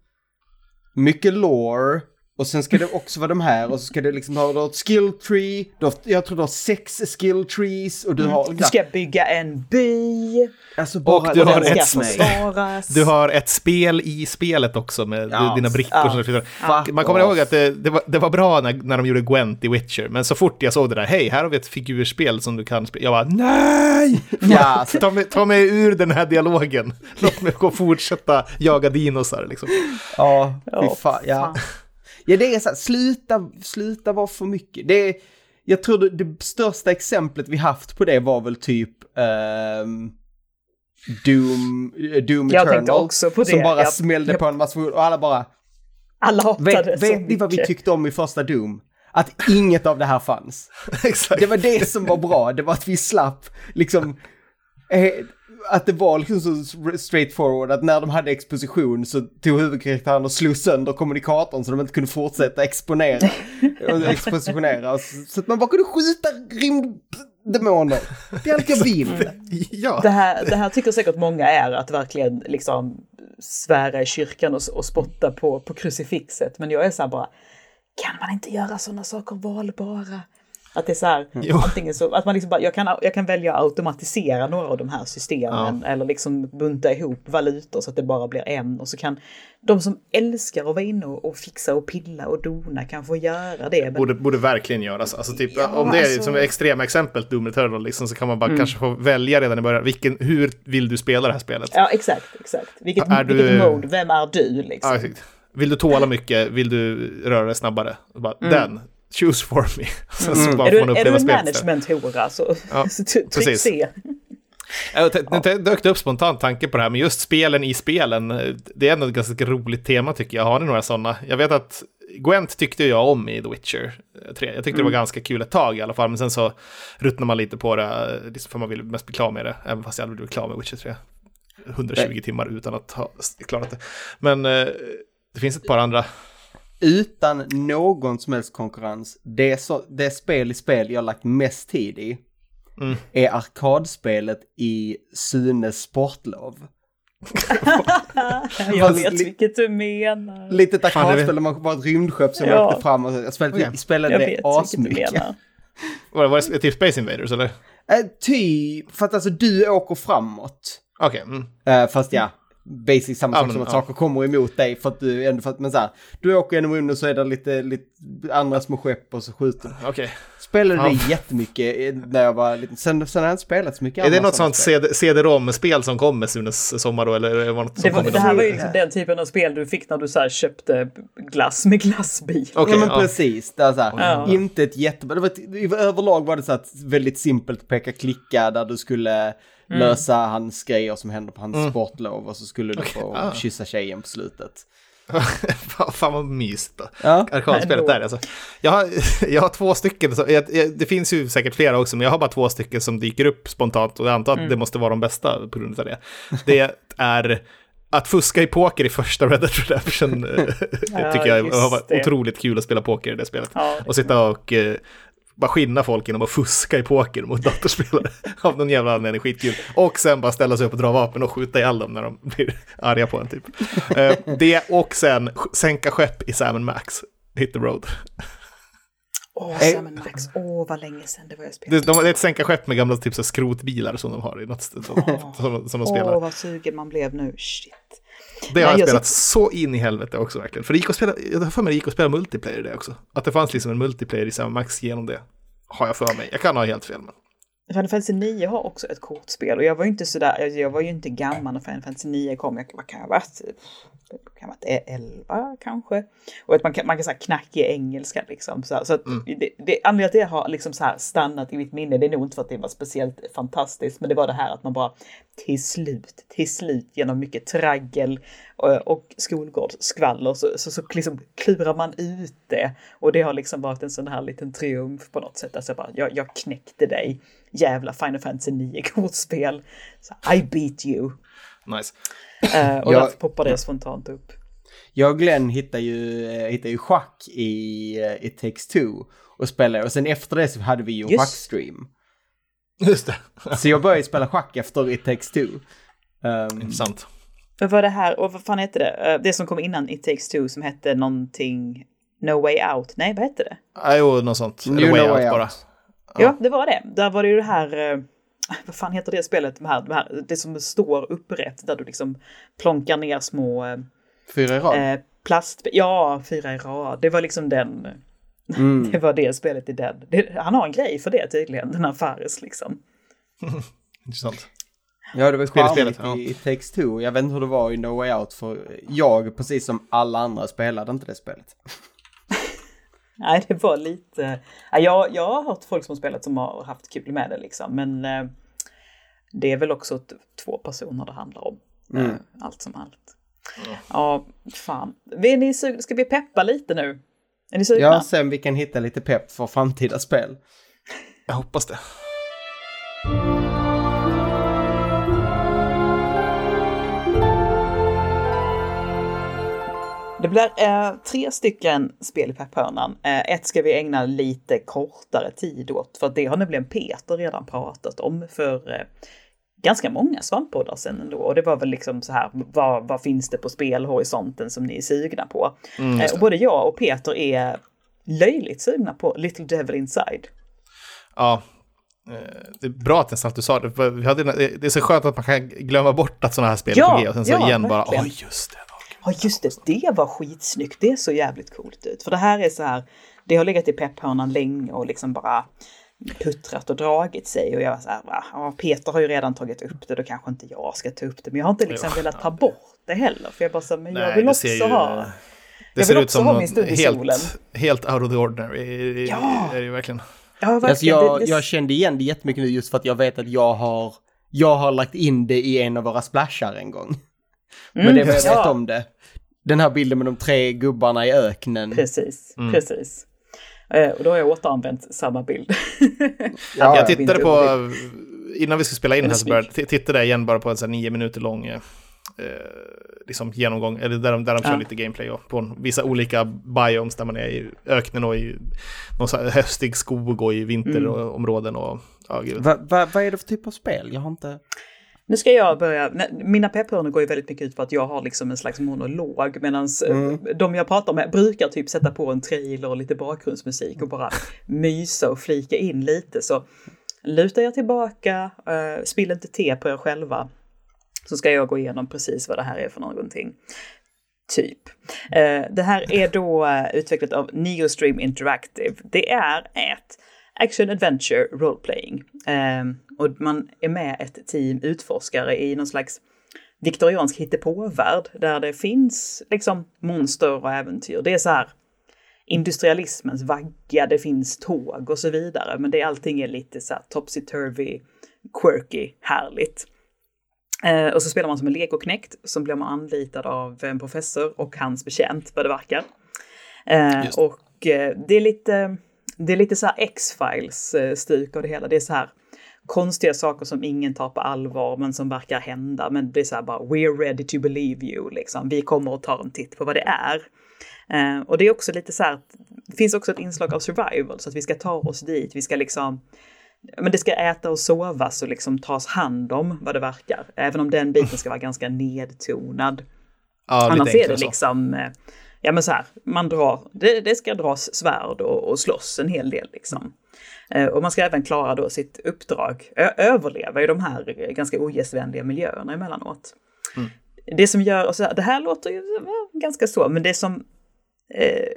Mycket lore. Och sen ska det också vara de här och så ska det liksom ha då ett skill tree. Du har, jag tror du har sex skill trees och du har... Mm. Du ska bygga en by. alltså bara, Och du har ett försvaras. Du har ett spel i spelet också med Ja, dina brickor ja. Fuck Man kommer off. ihåg att det, det, var, det var bra när, när de gjorde Gwent i Witcher, men så fort jag såg det där, hej, här har vi ett figurspel som du kan spela. Jag bara, nej! Ja, Ta mig, ta mig ur den här dialogen. Låt mig gå och fortsätta jaga dinosar liksom. Ja, fy fan. Ja. Ja, det är så här, sluta, sluta vara för mycket. Det är, jag tror det, det största exemplet vi haft på det var väl typ ehm, Doom, eh, Doom Jag tänkte Eternal. också på Som bara ja. smällde på en massa och alla bara, Alla hatade vet, vet ni vad vi tyckte om i första Doom? Att inget av det här fanns. Det var det som var bra, det var att vi slapp liksom eh, att det var liksom så straight forward att när de hade exposition så tog huvudkaraktären och slog sönder kommunikatorn så de inte kunde fortsätta exponera och expositionera. Så, så att man bara kunde skjuta rymddemoner. Det är allt jag vill. Ja. Det här, det här tycker säkert många är att verkligen liksom svära i kyrkan och, och spotta på, på krucifixet. Men jag är så här bara, kan man inte göra sådana saker valbara? Att det är så här, Jo. antingen så, att man liksom bara, jag kan, jag kan välja att automatisera några av de här systemen eller liksom bunta ihop valutor så att det bara blir en och så kan de som älskar att vara inne och, fixa och pilla och dona kan få göra det. Men, Borde, borde verkligen göras. Alltså typ, Ja, om det är alltså- som extrema exempel, Doom Eternal, liksom, så kan man bara kanske få välja redan i början. Vilken, hur vill du spela det här spelet? ja, exakt, exakt. Vilket, Är du- vilket mode, vem är du liksom? Ja, vill du tåla mycket? Vill du röra dig snabbare? Bara, Den, choose for me. Sen så bara Är du, är du en management-hora så, Ja, så tryck precis. C. Det dök det upp spontant tanke på det här, men just spelen i spelen, eh, det är ändå ett ganska roligt tema tycker jag. Har ni några sådana? Jag vet att Gwent tyckte jag om i The Witcher 3. Jag tyckte det var ganska kul ett tag i alla fall, men sen så ruttnar man lite på det, eh, liksom för man vill mest bli klar med det, även fast jag aldrig blev klar med Witcher 3. 120 timmar utan att ha klarat det. Men eh, det finns ett par andra. Utan någon som helst konkurrens, det, så, det spel i spel jag lagt mest tid i Mm. är arkadspelet i Sunes sportlov. Jag vet li- vilket du menar. Litet arkadspel där man var ett rymdskepp som Ja. åkte fram och jag spelade, Okej. jag spelade Jag det asmycket. Var det, var det typ Space Invaders eller? Äh, typ, för att alltså du åker framåt. Okej, mm. Äh, fast ja, basic samma sak som att ja. saker kommer emot dig för att du ändå, för att, men så här, du åker genom rymden så är det lite, lite andra små skepp och så skjuter du. okej. Spelade Ja. det jättemycket när jag var liten. Sen, sen har jag inte spelat så mycket Är det något sånt spel. CD- CD-ROM-spel som kom med Sunes sommar då? Eller är det något som Det, var, kommer det här var ju liksom den typen av spel du fick när du så här köpte glass med glassbil. Okej, ja men ja. precis, det så här, Ja. inte ett jättebra, det var ett, överlag var det så att väldigt simpelt peka-klicka där du skulle Mm. lösa hans grejer som hände på hans Mm. sportlov och så skulle du få Ah. kyssa tjejen på slutet. Fan, vad mysigt då. Ja, Arkadspelet där alltså. Jag har, jag har två stycken, så, jag, jag, det finns ju säkert flera också, men jag har bara två stycken som dyker upp spontant och jag antar att Mm. det måste vara de bästa på grund av det. Det är att fuska i poker i första Red Dead Redemption Ja, tycker jag har varit det. otroligt kul att spela poker i det spelet. Ja, och sitta och eh, bara skinna folk genom att fuska i poker mot datorspelare. Av någon jävla anledning, skitkul. Och sen bara ställa sig upp och dra vapen och skjuta ihjäl dem när de blir arga på en typ. Eh, det och sen sänka skepp i Sam Max. Hit the road. Åh, Sam Max. Åh, vad länge sedan det var jag spelade. Det, de, det är ett sänka skepp med gamla typ så skrotbilar som de har i något ställe, som, som, som de spelar. Åh, vad sugen man blev nu. Shit. Det har nej, jag jag spelat så in i helvete också verkligen. För det gick att spela, jag har för mig det gick att spela multiplayer i det också. Att det fanns liksom en multiplayer i Sam Max genom det. Har jag för mig. Jag kan ha helt fel men. Final Fantasy 9 har också ett kortspel och jag var ju inte sådär, alltså, jag var ju inte gammal när Final Fantasy 9 kom. Jag, vad kan jag ha varit? Kan jag ha varit 11 kanske? Och att man kan, man kan säga knackig engelska liksom. Så, så att det, det, anledningen till att det har liksom så här stannat i mitt minne, det är nog inte för att det var speciellt fantastiskt, men det var det här att man bara till slut, till slut genom mycket traggel och, och skolgårdsskvaller så, så, så liksom klurar man ut det. Och det har liksom varit en sån här liten triumf på något sätt. Alltså jag bara, jag, jag knäckte dig, jävla Final Fantasy 9-kortspel. Så, I beat you. Nice. Eh, och Jag- därför poppar det spontant upp. Jag och Glenn hittade ju, eh, hittade ju schack i eh, It takes two och spelade och sen efter det så hade vi ju en Just. schackstream. Just det. Så jag började spela schack efter It takes two. Um, Intressant. Vad var det här, och vad fan hette det? Det som kom innan It takes two som hette någonting No way out. Nej, vad hette det? Ja, Jo, något sånt. Eller way know out way bara. Ja, det var det. Där var det ju det här, eh, vad fan heter det spelet, de här, de här, det som står upprätt där du liksom plonkar ner små eh, Fyra i rad. eh, plast... Ja, fyra i rad. Det var liksom den. Mm. Det var det spelet i den. Det, han har en grej för det tydligen, den här Fares liksom. Intressant. Ja, det var charmigt spelet, ja. i takes two. Jag vet inte hur det var i No way out för jag, precis som alla andra, spelade inte det spelet. Nej, det var lite... Ja, jag, jag har hört folk som har spelat som har haft kul med det liksom, men eh, det är väl också två personer det handlar om. Mm. Eh, allt som allt. Ja, fan. Är ni sug- Ska vi peppa lite nu? Är ni sugna? Ja, sen vi kan hitta lite pepp för framtida spel. Jag hoppas det. Det blir eh, tre stycken spel i pepphörnan. Eh, ett ska vi ägna lite kortare tid åt, för det har nämligen Peter redan pratat om för eh, ganska många svamppoddar sedan ändå. Och det var väl liksom så här, vad, vad finns det på spelhorisonten som ni är sugna på? Mm, eh, och både jag och Peter är löjligt sugna på Little Devil Inside. Ja. Eh, Det är bra att nästan att du sa det. det är så skönt att man kan glömma bort att sådana här spel är Ja, på G och sen så ja, igen bara, verkligen. oj just det. Ja just det, det var skitsnyggt. Det såg jävligt coolt ut. För det här är så här, det har legat i pepphörnan länge och liksom bara puttrat och dragit sig. Och jag var så här, va? Ja, Peter har ju redan tagit upp det, då kanske inte jag ska ta upp det. Men jag har inte liksom Jo, velat ta bort det heller. För jag bara så, men jag Nej, vill det också ser ju- ha... Det Jag ser vill ut också som ha min stund i solen. helt, helt out of the ordinary. Ja. Är det ju verkligen. Ja, verkligen. Alltså jag, jag kände igen det jättemycket nu just för att jag vet att jag har, jag har lagt in det i en av våra splashar en gång. Men det vad jag vet Mm, ja. om det. Den här bilden med de tre gubbarna i öknen. Precis, Mm. precis. Eh, och då har jag återanvänt samma bild. Ja, jag tittade på, dubbelbild. innan vi skulle spela in här så började, tittade jag igen bara på en sån här nio minuter lång eh, liksom genomgång, eller där de, där de kör Ja. lite gameplay och på vissa olika biomes där man är i öknen och i någon höstig skog och i vinterområden och ja, gud. Va, va, vad är det för typ av spel? Jag har inte... Nu ska jag börja, mina pepphörnor går ju väldigt mycket ut på att jag har liksom en slags monolog medan Mm. de jag pratar med brukar typ sätta på en trailer och lite bakgrundsmusik och bara mysa och flika in lite. Så luta er tillbaka, uh, spill inte te på er själva. Så ska jag gå igenom precis vad det här är för någonting. Typ. Eh, det här är då eh, utvecklat av Neostream Interactive. Det är ett action adventure roleplaying. Eh, och man är med ett team utforskare i någon slags viktoriansk hittepåvärld där det finns liksom monster och äventyr. Det är så här industrialismens vagga, det finns tåg och så vidare, men det allting är lite så här topsy-turvy, quirky, härligt. Eh, och så spelar man som en legoknäckt som blir man anlitad av en professor och hans betjänt vad det verkar. Eh, och eh, det är lite, det är lite så här X-Files eh, av det hela. Det är så här konstiga saker som ingen tar på allvar men som verkar hända. Men det är så här bara we're ready to believe you liksom. Vi kommer att ta en titt på vad det är. Eh, och det är också lite så här, det finns också ett inslag av survival så att vi ska ta oss dit, vi ska liksom men det ska äta och sovas och liksom tas hand om vad det verkar. Även om den biten ska vara ganska nedtonad. Ja, Annars är det liksom, eh, ja men så här, man drar, det, det ska dras svärd och, och slåss en hel del liksom. Eh, Och man ska även klara då sitt uppdrag, ö- överleva i de här ganska ogästvänliga miljöerna emellanåt. Det som gör, och så här, det här låter ju ganska så, men det som, eh,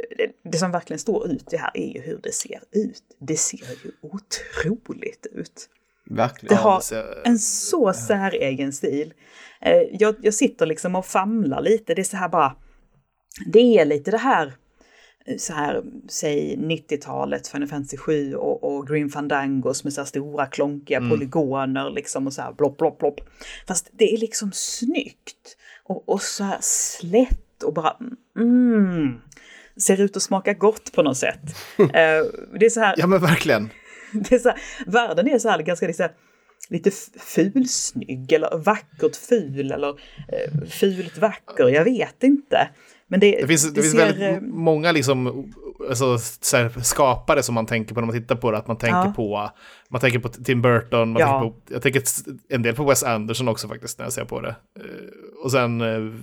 det, som verkligen står ut det här är ju hur det ser ut. Det ser ju otroligt ut. Verkligen. Det har det ser- en så säregen stil. Eh, Jag, jag sitter liksom och famlar lite. Det är så här bara... Det är lite det här, eh, så här, säg 90-talet, Final Fantasy 7 och, och Green Fandangos med så här stora klonkiga polygoner liksom och så här blopp, blopp, blopp. Fast det är liksom snyggt och, och så här slätt och bara mm, ser ut att smaka gott på något sätt. Eh, Det är så här, Ja, men verkligen. det är så här, världen är så här ganska liksom, lite fulsnygg eller vackert ful eller eh, fult vacker, jag vet inte. Men det, Det finns, det finns ser, väldigt eh, många liksom, alltså, så här, skapare som man tänker på när man tittar på det. Att man tänker Ja. på, man tänker på Tim Burton, man Ja. tänker på, jag tänker en del på Wes Anderson också faktiskt när jag ser på det. Eh, Och sen eh,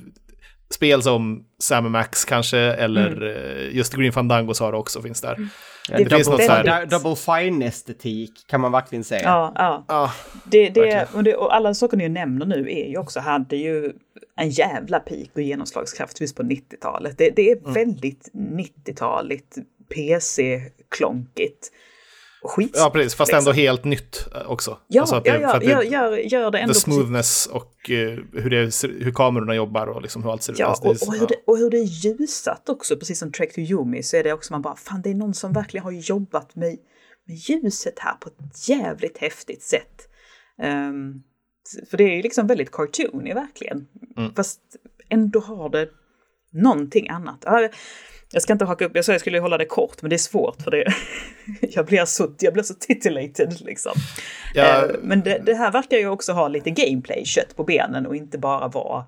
spel som Sam Max kanske, eller Mm. eh, just Green Fandangos har det också, finns där. Ja, Det Det finns något här, Du- Double fine-estetik kan man verkligen säga. Ja, ja. ja, Det, det, Verkligen. och, det, och alla saker ni nämner nu är ju också, hade ju en jävla peak och genomslagskraft just på 90-talet. Det, det är Mm. väldigt 90-taligt, PC-klonkigt. Skitsnyggt. ja, precis, fast ändå liksom. helt nytt eh, också. Ja, Alltså ja, ja, det- gör, gör, gör det ändå The precis smoothness och eh, hur, det, hur kamerorna jobbar och liksom hur allt ser ut. Ja, Alltså, och, och, hur det, och hur det är ljusat också, precis som Trek to Yumi, så är det också man bara, fan det är någon som verkligen har jobbat med, med ljuset här på ett jävligt häftigt sätt. Ehm, för det är ju liksom väldigt cartoony verkligen. Fast ändå har det någonting annat. Ja, Jag ska inte haka upp, jag sa jag skulle hålla det kort, men det är svårt för det. jag blir så, jag blir så titillated liksom. Ja. Eh, Men det, det här verkar ju också ha lite gameplay-kött på benen och inte bara vara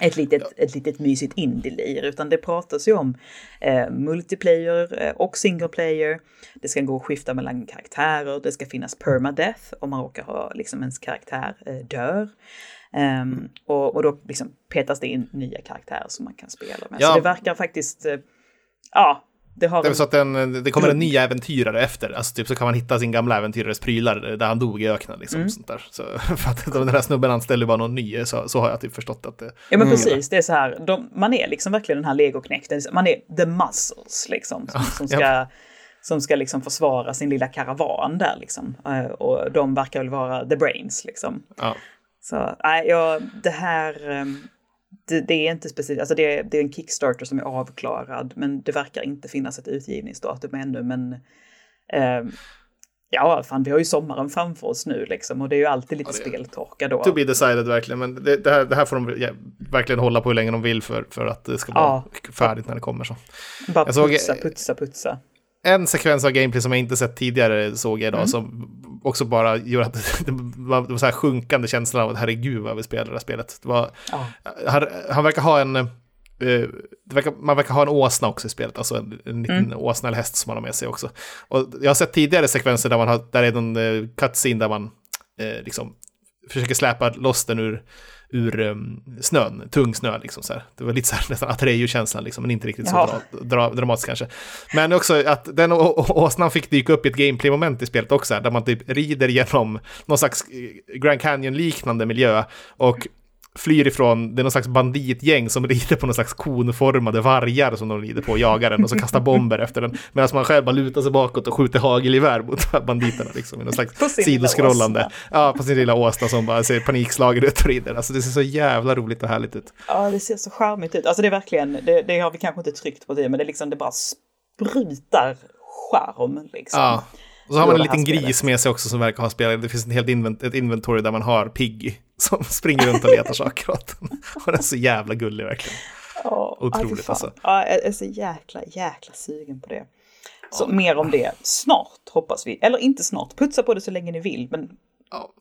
ett litet, ett litet mysigt indie-lir, utan det pratas ju om eh, multiplayer eh, och single player. Det ska gå att skifta mellan karaktärer, det ska finnas permadeath om man råkar ha liksom ens karaktär eh, dör. Ehm, och, och då liksom petas det in nya karaktärer som man kan spela med. Ja. Så det verkar faktiskt, eh, ja, det har Det är så att den, det kommer en ny äventyrare efter. Alltså typ så kan man hitta sin gamla äventyrares prylar där han dog i öknen. Liksom, Mm. sånt där. Så, för att den här snubben anställde bara någon ny, så, så har jag typ förstått att det... Ja men precis, det är så här, de, man är liksom verkligen den här legoknäkten, man är the muscles liksom, som, som ska, ja. som ska liksom försvara sin lilla karavan där liksom. Eh, Och de verkar väl vara the brains liksom. Ja. Så nej, ja, det här, ehm, det, det är inte speciellt, alltså det det är en Kickstarter som är avklarad, men det verkar inte finnas ett utgivningsdatum ännu, men ehm, Ja, fan, vi har ju sommaren framför oss nu liksom och det är ju alltid lite Ja, speltorka då. To be decided verkligen, men det, det, här, det här får de ja, verkligen hålla på hur länge de vill för, för att det ska vara Ja. färdigt när det kommer. Så. Bara jag såg- putsa, putsa, putsa. En sekvens av gameplay som jag inte sett tidigare såg jag idag Mm. som också bara gjorde att det var, det var så här sjunkande känsla av att herregud vad vi spelar det här spelet. Det var, Ja. han, han verkar ha en... eh, verkar, man verkar ha en åsna också i spelet, alltså en, en liten Mm. åsna eller häst som man har med sig också. Och jag har sett tidigare sekvenser där man har, där är någon uh, cutscene där man eh, liksom försöker släpa loss den ur, ur um, snön, tung snö liksom så här. Det var lite så här nästan Atreyu-känslan liksom, men inte riktigt så Jaha. dra, dra, dramatiskt kanske. Men också att den åsnan fick dyka upp i ett gameplay-moment i spelet också, här, där man typ rider genom någon slags Grand Canyon-liknande miljö och flyr ifrån, det är någon slags banditgäng som rider på någon slags konformade vargar som de rider på och jagar den och så kastar bomber efter den. Medan man själv bara lutar sig bakåt och skjuter hagelgevär mot banditerna liksom. I någon slags sidoskrollande. Ja, på sin lilla åsna som bara ser panikslagen ut och rider. Alltså det ser så jävla roligt och härligt ut. Ja, det ser så charmigt ut. Alltså det är verkligen, det, det har vi kanske inte tryckt på det, men det är liksom, det bara sprutar charm liksom. Ja. Och så har man en liten spelet. gris med sig också som verkar ha spelat. Det finns en helt invent ett inventory där man har Piggy som springer runt och letar saker åt den. Och den är så jävla gullig verkligen. Ja, Otroligt, alltså. Ja, jag är så jäkla, jäkla sugen på det. Så mer om det snart hoppas vi. Eller inte snart, putsa på det så länge ni vill. Men Ja,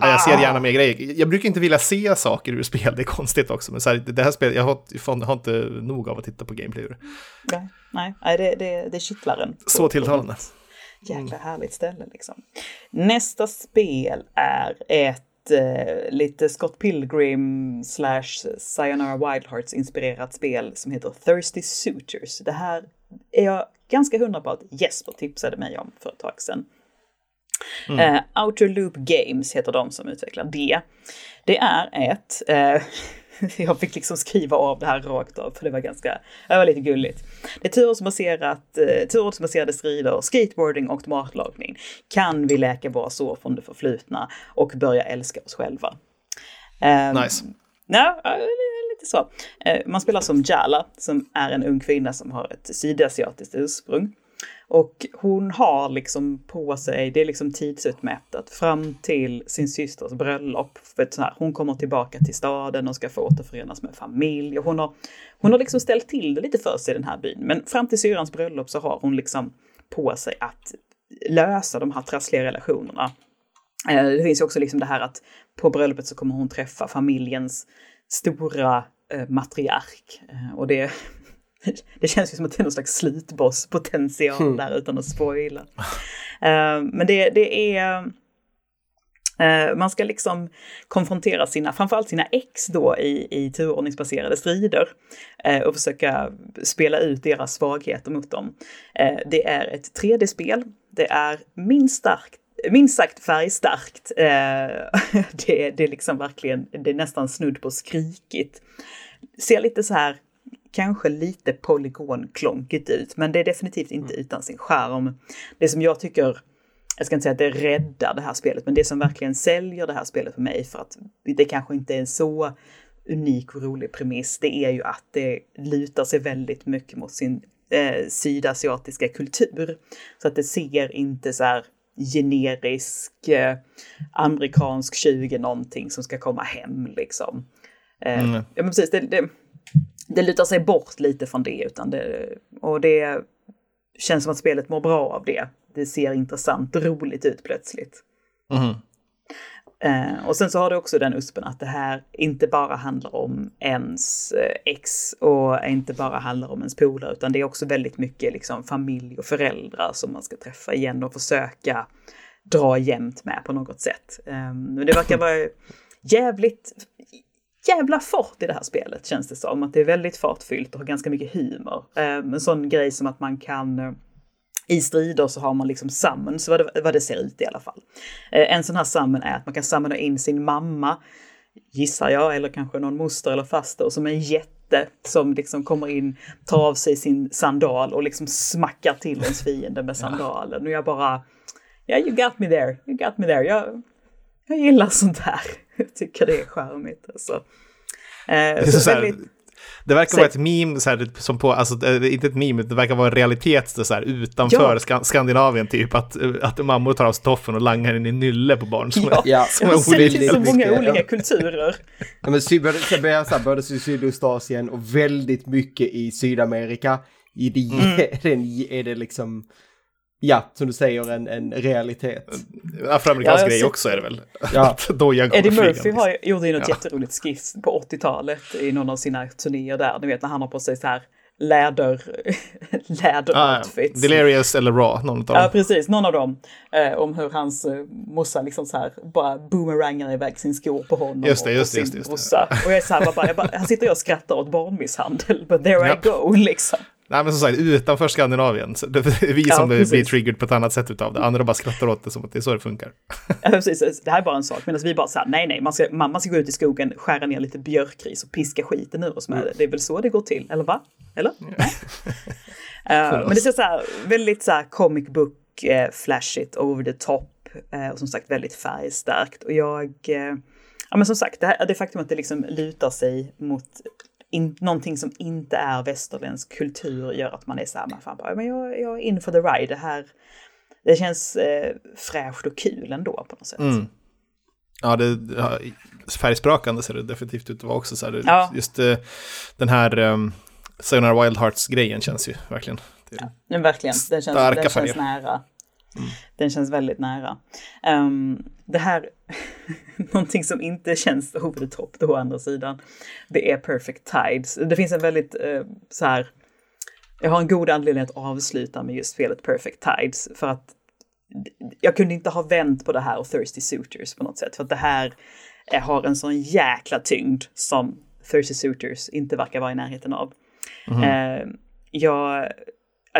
jag ser gärna mer grejer. Jag brukar inte vilja se saker ur spel, det är konstigt också. Men så här, det här spelet, jag har, jag har inte nog av att titta på gameplay ur. nej, nej, det, det, det kittlar en. Så tilltalande. Ett Jäkla härligt ställe liksom. Nästa spel är ett eh, lite Scott Pilgrim slash Sayonara Wild Hearts inspirerat spel som heter Thirsty Suitors. Det här är jag ganska hundra på att Jesper tipsade mig om för ett tag sedan. Eh, Outer Loop Games heter de som utvecklar det. Det är ett, eh, jag fick liksom skriva av det här rakt av för det var ganska, det var lite gulligt. Det är turordningsbaserat, eh, turordningsbaserade strider, skateboarding och matlagning. Kan vi läka våra sår från det förflutna och börja älska oss själva? Eh, Nice. Ja, ja, lite så. Eh, Man spelar som Jala, som är en ung kvinna som har ett sydasiatiskt ursprung. Och hon har liksom på sig, det är liksom tidsutmättat, fram till sin systers bröllop. För så här, hon kommer tillbaka till staden och ska få återförenas med familj. Och hon har, hon har liksom ställt till det lite för sig i den här byn. Men fram till syrrans bröllop så har hon liksom på sig att lösa de här trassliga relationerna. Eh, det finns ju också liksom det här att på bröllopet så kommer hon träffa familjens stora eh, matriark. Eh, och det, det känns ju som att det är någon slags slutbosspotential där utan att spoila. Eh, men det, det är... eh, man ska liksom konfrontera sina, framförallt sina ex då i, i turordningsbaserade strider eh, och försöka spela ut deras svagheter mot dem. Det är ett 3D-spel. Det är minst starkt minst sagt färgstarkt. Det, det är liksom verkligen, det är nästan snudd på skrikigt. Ser lite så här, kanske lite polygonklonkigt ut, men det är definitivt inte utan sin charm. Det som jag tycker, jag ska inte säga att det räddar det här spelet, men det som verkligen säljer det här spelet för mig, för att det kanske inte är en så unik och rolig premiss, det är ju att det lutar sig väldigt mycket mot sin eh, sydasiatiska kultur. Så att det ser inte så här generisk eh, amerikansk 20 någonting som ska komma hem liksom. Eh, Mm. Ja men precis, det, det, det lutar sig bort lite från det utan det, och det känns som att spelet mår bra av det. Det ser intressant och roligt ut plötsligt. Mhm. Eh, och sen så har det också den uspen att det här inte bara handlar om ens eh, ex och inte bara handlar om ens polare utan det är också väldigt mycket liksom familj och föräldrar som man ska träffa igen och försöka dra jämnt med på något sätt. Eh, men det verkar vara jävligt jävla fart i det här spelet känns det som. Att det är väldigt fartfyllt och har ganska mycket humor. Eh, en sån grej som att man kan eh, i strider så har man liksom summons, vad det, vad det ser ut i alla fall. Eh, en sån här summon är att man kan summona in sin mamma, gissar jag, eller kanske någon moster eller faster som en jätte som liksom kommer in, tar av sig sin sandal och liksom smackar till ens fiende med sandalen. Och jag bara, ja you got me there, you got me there. Jag, jag gillar sånt här. Jag tycker det är charmigt. Alltså. Eh, Det, är så väldigt- det verkar vara ett meme, så här, som på, alltså, eh, inte ett meme, det verkar vara en realitet så här, utanför Ja. Ska- Skandinavien, typ att, eh, att mammor tar av sig toffen och langar den i nylle på barn. Som Ja, är, Ja, som är olika. i så många olika ja. kulturer. Ja, men här, både i Sydostasien och väldigt mycket i Sydamerika. I det, Mm. den, är det liksom, ja, som du säger, en, en realitet. Afroamerikansk Ja, grej sett- också är det väl? Ja. Dojan Eddie Murphy flygande. har, gjorde ju något jätteroligt skiss på 80-talet i någon av sina turnéer där. Ni vet när han har på sig så här läder, Ah, läder-outfits. Delirious eller Raw, någon av Ja, dem. precis. Någon av dem. Eh, om hur hans eh, morsa liksom så här bara boomerangar iväg sin skor på honom Just det, och just på det, sin just just det. brorsa. Och jag är så här, bara, jag bara, här sitter jag och skrattar åt barnmisshandel, but there Japp. I go liksom. Nej men som sagt, utanför Skandinavien. Det är vi Ja, som precis. blir triggered på ett annat sätt utav det. Andra bara skrattar åt det som att det är så det funkar. Ja, precis. Det här är bara en sak. Medan vi bara så här, nej, nej, man ska, mamma ska gå ut i skogen, skära ner lite björkris och piska skiten ur oss med det. Det är väl så det går till, eller va? Eller? Nej. Eh, men det är så här, väldigt så här comic book, eh, flashigt, over the top eh, och som sagt väldigt färgstarkt. Och jag, eh, ja men som sagt, det, här, det faktum att det liksom lutar sig mot in, någonting som inte är västerländsk kultur gör att man är så här, man fan bara, men jag, jag är in for the ride, det här, det känns eh, fräscht och kul ändå på något sätt. Mm. Ja, det, ja, färgsprakande ser det definitivt ut att vara också. Så här, Ja. Just eh, den här um, Sayonara Wild Hearts-grejen känns ju verkligen. Men verkligen, den känns, den känns nära. Den känns väldigt nära. Ehm, det här, någonting som inte känns over the top då å andra sidan, det är Perfect Tides. Det finns en väldigt eh, så här, jag har en god anledning att avsluta med just spelet Perfect Tides för att jag kunde inte ha vänt på det här och Thirsty Suitors på något sätt. För att det här har en sån jäkla tyngd som Thirsty Suitors inte verkar vara i närheten av. Eh, jag,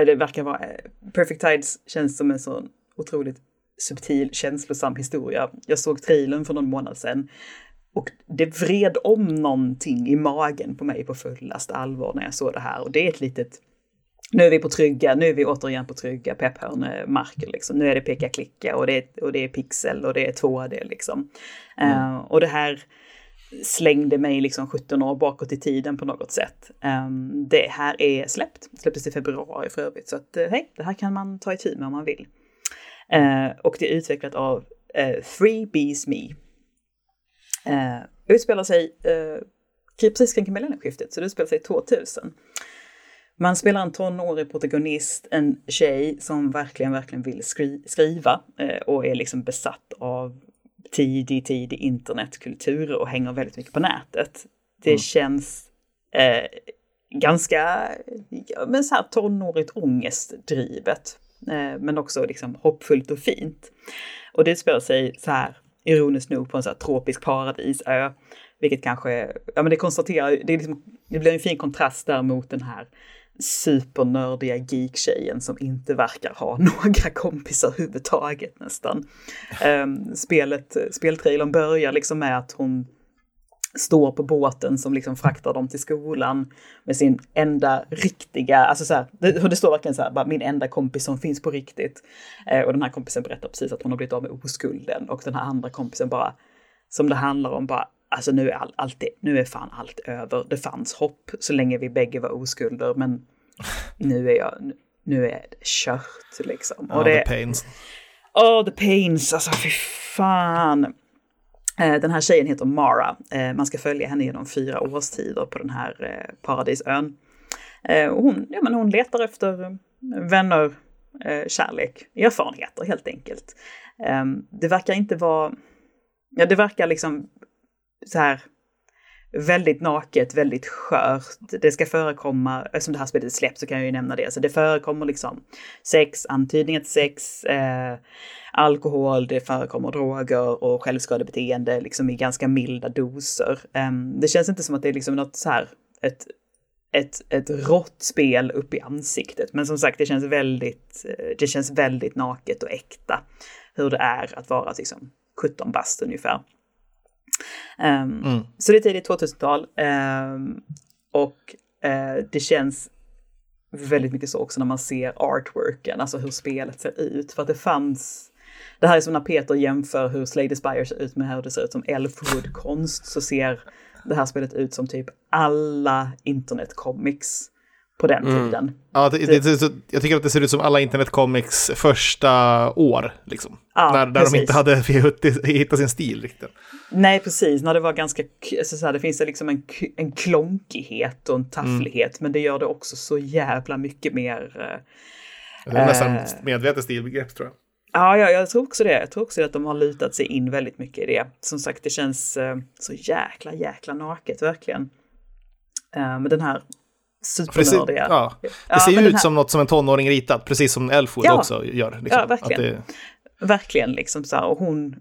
det verkar vara, eh, Perfect Tides känns som en sån otroligt subtil, känslosam historia. Jag såg trailern för någon månad sedan och det vred om någonting i magen på mig på fullaste allvar när jag såg det här. Och det är ett litet nu är vi på trygga, nu är vi återigen på trygga pepphörnemarker liksom. Nu är det peka-klicka och det är, och det är pixel och det är 2D liksom. Eh, och det här slängde mig liksom 17 år bakåt i tiden på något sätt. Ehm, det här är släppt, släpptes i februari för övrigt, så att eh, hej, det här kan man ta itu med om man vill. Ehm, och det är utvecklat av eh, Three Bees Me. Ehm, utspelar sig eh, precis kring millennieskiftet, så det utspelar sig 2000. Man spelar en tonårig protagonist, en tjej som verkligen, verkligen vill skri skriva eh, och är liksom besatt av tidig, tidig internetkultur och hänger väldigt mycket på nätet. Det känns eh, ganska, men så här tonårigt ångestdrivet. Eh, men också liksom hoppfullt och fint. Och det spelar sig så här, ironiskt nog, på en så här tropisk paradisö. Vilket kanske, ja men det konstaterar, det, är liksom, det blir en fin kontrast där mot den här supernördiga geek-tjejen som inte verkar ha några kompisar överhuvudtaget nästan. Ehm, spelet, speltrailern börjar liksom med att hon står på båten som liksom fraktar dem till skolan med sin enda riktiga, alltså så här, det, det står verkligen så här, bara min enda kompis som finns på riktigt. Eh, och den här kompisen berättar precis att hon har blivit av med oskulden och den här andra kompisen bara, som det handlar om, bara Alltså nu är, all, allt nu är fan allt över. Det fanns hopp så länge vi bägge var oskulder, men nu är jag, nu är det kört liksom. Och the det, pains. oh the pains, alltså fy fan. Eh, Den här tjejen heter Mara. Eh, Man ska följa henne genom fyra årstider på den här eh, paradisön. Hon, ja, men hon letar efter vänner, kärlek, erfarenheter helt enkelt. Eh, Det verkar inte vara, ja det verkar liksom så här väldigt naket, väldigt skört. Det ska förekomma, eftersom det här spelet släpps så kan jag ju nämna det, så det förekommer liksom sex, antydningar till sex, eh, alkohol, det förekommer droger och självskadebeteende liksom i ganska milda doser. Eh, det känns inte som att det är liksom något så här, ett, ett, ett rått spel upp i ansiktet, men som sagt, det känns väldigt, eh, det känns väldigt naket och äkta hur det är att vara liksom 17 bast ungefär. Ehm, Mm. Så det är tidigt 2000-tal ehm, och eh, det känns väldigt mycket så också när man ser artworken, alltså hur spelet ser ut. För att det fanns, det här är som när Peter jämför hur Slay the Spire ser ut med hur det ser ut som Elfwood-konst, så ser det här spelet ut som typ alla internetcomics på den tiden. Ja, det, det, det, jag tycker att det ser ut som alla internetcomics första år, liksom. Ja, när, när de inte hade hittat- sin stil riktigt. Nej, precis. När det var ganska, k- alltså så här, det finns liksom en, en klonkighet och en tafflighet, men det gör det också så jävla mycket mer. Det är nästan Eh. medvetet stilbegrepp, tror jag. Ja, ja, jag tror också det. Jag tror också att de har lutat sig in väldigt mycket i det. Som sagt, det känns eh, så jäkla, jäkla naket, verkligen. Eh, med den här supernördiga... ja. Det Ja, ser ju ut här- som något som en tonåring ritat, precis som Elfwood Ja. också gör. Liksom. Ja, verkligen. Det, Verkligen liksom så här, och hon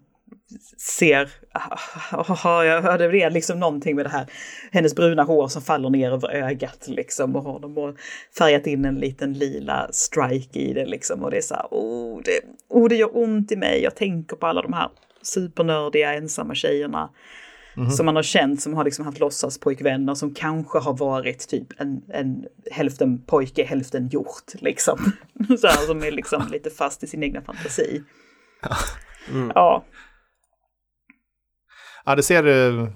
ser, ja, det är liksom någonting med det här, hennes bruna hår som faller ner över ögat liksom och har de färgat in en liten lila strike i det liksom och det är så här, oh det, oh, det gör ont i mig, jag tänker på alla de här supernördiga ensamma tjejerna Mm. Som man har känt som har liksom haft låtsaspojkvänner som kanske har varit typ en, en hälften pojke, hälften hjort liksom. Så här, som är liksom lite fast i sin egna fantasi. Mm. Ja. Ja, det ser... Eh,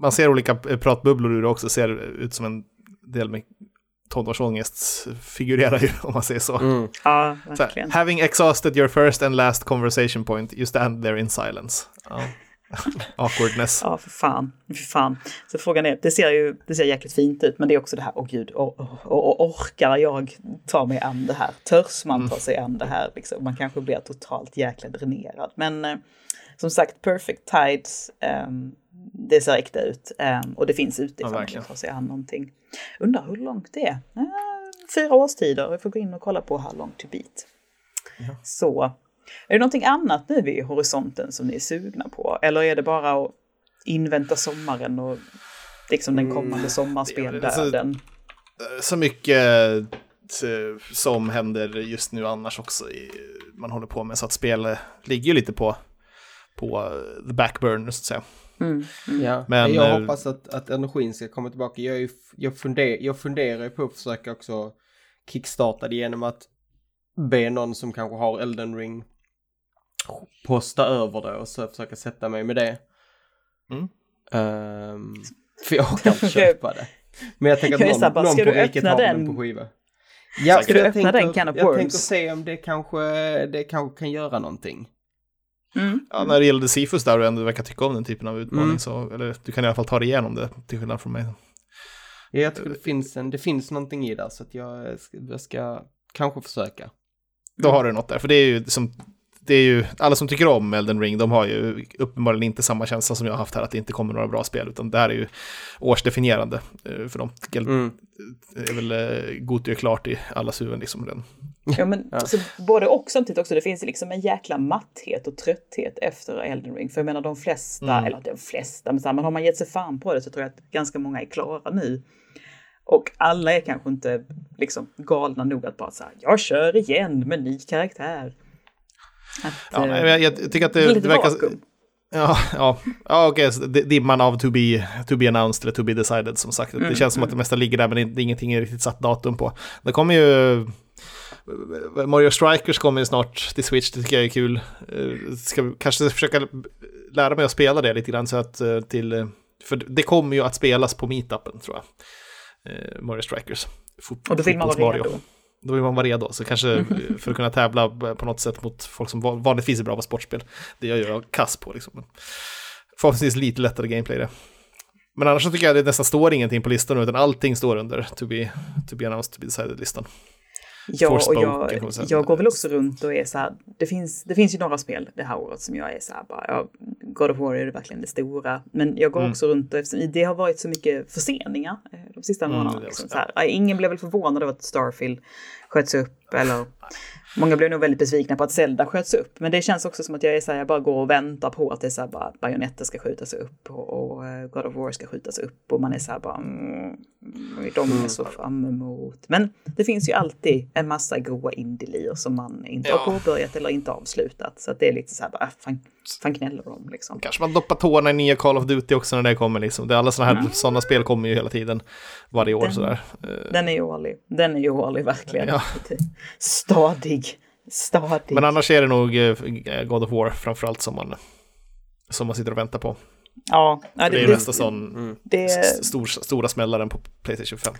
man ser olika pratbubblor ur det också, ser ut som en del med tonårsångest figurerar ju om man säger så. Mm. Ja, verkligen. Så, having exhausted your first and last conversation point, you stand there in silence. Ja. Awkwardness. ja, för fan. För fan. Så frågan är, det ser ju det ser jäkligt fint ut, men det är också det här, åh oh, gud, och, och, och, orkar jag ta mig an det här? Törs man ta mm. sig an det här? Liksom? Man kanske blir totalt jäkla dränerad. Men eh, som sagt, Perfect Tides, um, det ser äkta ut. Um, och det finns ute ifall ja, man ta sig an någonting. Undrar hur långt det är? Uh, fyra årstider, vi får gå in och kolla på How long to beat. Ja. Så är det någonting annat nu vid horisonten som ni är sugna på? Eller är det bara att invänta sommaren och liksom den kommande mm, sommarspel-döden? Så, så mycket eh, som händer just nu annars också i, man håller på med så att spel ligger lite på, på the backburner så att säga. Mm, mm. Ja, men jag äh, hoppas att, att energin ska komma tillbaka. Jag, är, jag, funder, jag funderar på att försöka också kickstarta det genom att be någon som kanske har Elden Ring posta över det och så försöka sätta mig med det. Mm. Um, för jag orkar inte köpa det. Men jag tänker att någon, någon på riket har den på skiva. Ja, ska du öppna tänker, den can of Jag tänker se om det kanske, det kanske kan göra någonting. Mm. Ja, när det gällde Sifus där och ändå verkar tycka om den typen av utmaning mm. så, eller du kan i alla fall ta dig igenom det till skillnad från mig. Ja, jag tror det finns, en, det finns någonting i det så att jag, jag ska kanske försöka. Då har du något där, för det är ju som det är ju, alla som tycker om Elden Ring, de har ju uppenbarligen inte samma känsla som jag har haft här, att det inte kommer några bra spel, utan det här är ju årsdefinierande eh, för dem. Mm. är väl eh, Goti klart i allas huvuden liksom. Den. Ja, men ja. Alltså, både och samtidigt också, det finns liksom en jäkla matthet och trötthet efter Elden Ring. För jag menar de flesta, mm. eller de flesta, men, så här, men har man gett sig fan på det så tror jag att ganska många är klara nu. Och alla är kanske inte liksom galna nog att bara säga jag kör igen med ny karaktär. Att, ja, eh, jag, jag, tycker att det, det verkar... Ja, ja, ja okej, okay. dimman av to be, to be announced eller to be decided som sagt. Mm, det känns som att det mesta ligger där men det, ingenting är riktigt satt datum på. Det kommer ju... Mario Strikers kommer ju snart till Switch, det tycker jag är kul. Eh, ska kanske försöka lära mig att spela det lite grann så att eh, till... För det kommer ju att spelas på meetupen tror jag. Mario Strikers. Fot och då vill man vara redo då vill man vara redo. Så kanske för att kunna tävla på något sätt mot folk som vanligtvis är bra på sportspel. Det gör jag kass på liksom. Förhoppningsvis lite lättare gameplay det. Men annars så tycker jag det nästan står ingenting på listan utan allting står under to be, to be announced, to be decided-listan. Ja, och jag, jag går väl också runt och är så här, det finns, det finns ju några spel det här året som jag är så här bara, ja, God of War är det verkligen det stora, men jag går mm. också runt och eftersom det har varit så mycket förseningar eh, de sista mm, månaderna. Liksom, så här, ingen blev väl förvånad över att Starfield sköts upp eller Många blev nog väldigt besvikna på att Zelda sköts upp, men det känns också som att jag är så här, jag bara går och väntar på att det är så här bara Bayonetta ska skjutas upp och, och eh, God of War ska skjutas upp och man är så här bara mm, de är så fram emot. Men det finns ju alltid en massa goa indie som man inte ja. har påbörjat eller inte avslutat, så att det är lite så här bara, fan, fan gnäller de liksom. Kanske man doppar tårna i nya Call of Duty också när det kommer liksom. Det är alla sådana här mm. sådana spel kommer ju hela tiden varje år den, sådär. Den är årlig. Den är årlig verkligen. Ja. Stadig. Stadig. Men annars är det nog eh, God of War framförallt som man, som man sitter och väntar på. Ja, det, det är nästa sån mm, det, stor, stora smällaren på Playstation 5.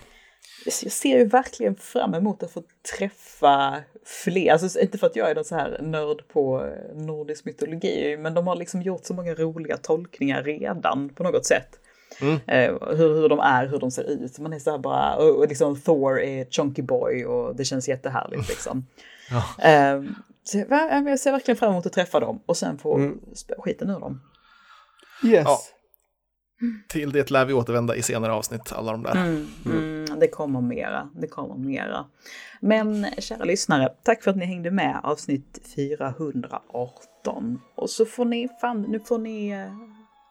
Jag ser ju verkligen fram emot att få träffa fler, alltså inte för att jag är någon så här nörd på eh, nordisk mytologi, men de har liksom gjort så många roliga tolkningar redan på något sätt. Mm. Eh, hur, hur de är, hur de ser ut. Man är så här bara, och liksom Thor är Chunky Boy och det känns jättehärligt liksom. ja. eh, så jag, jag ser verkligen fram emot att träffa dem och sen få mm. skiten ur dem. Yes. Ja. Till det lär vi återvända i senare avsnitt, alla de där. Mm, mm, det kommer mera, det kommer mera. Men kära lyssnare, tack för att ni hängde med avsnitt 418. Och så får ni, fan, nu får ni, eh,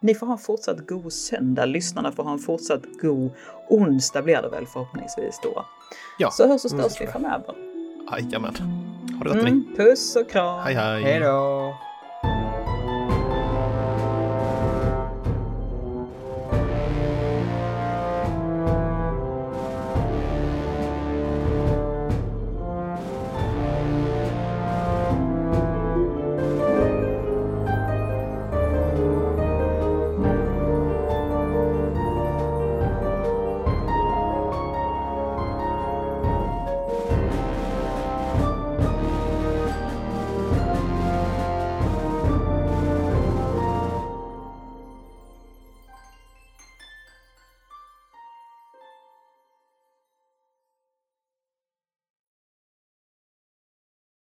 ni får ha en fortsatt god söndag. Lyssnarna får ha en fortsatt god onsdag blir det väl förhoppningsvis då. Ja. Så hörs och störs vi framöver. Jajamän. Ha det gott, mm, Puss och kram. Hej hej. Hej då.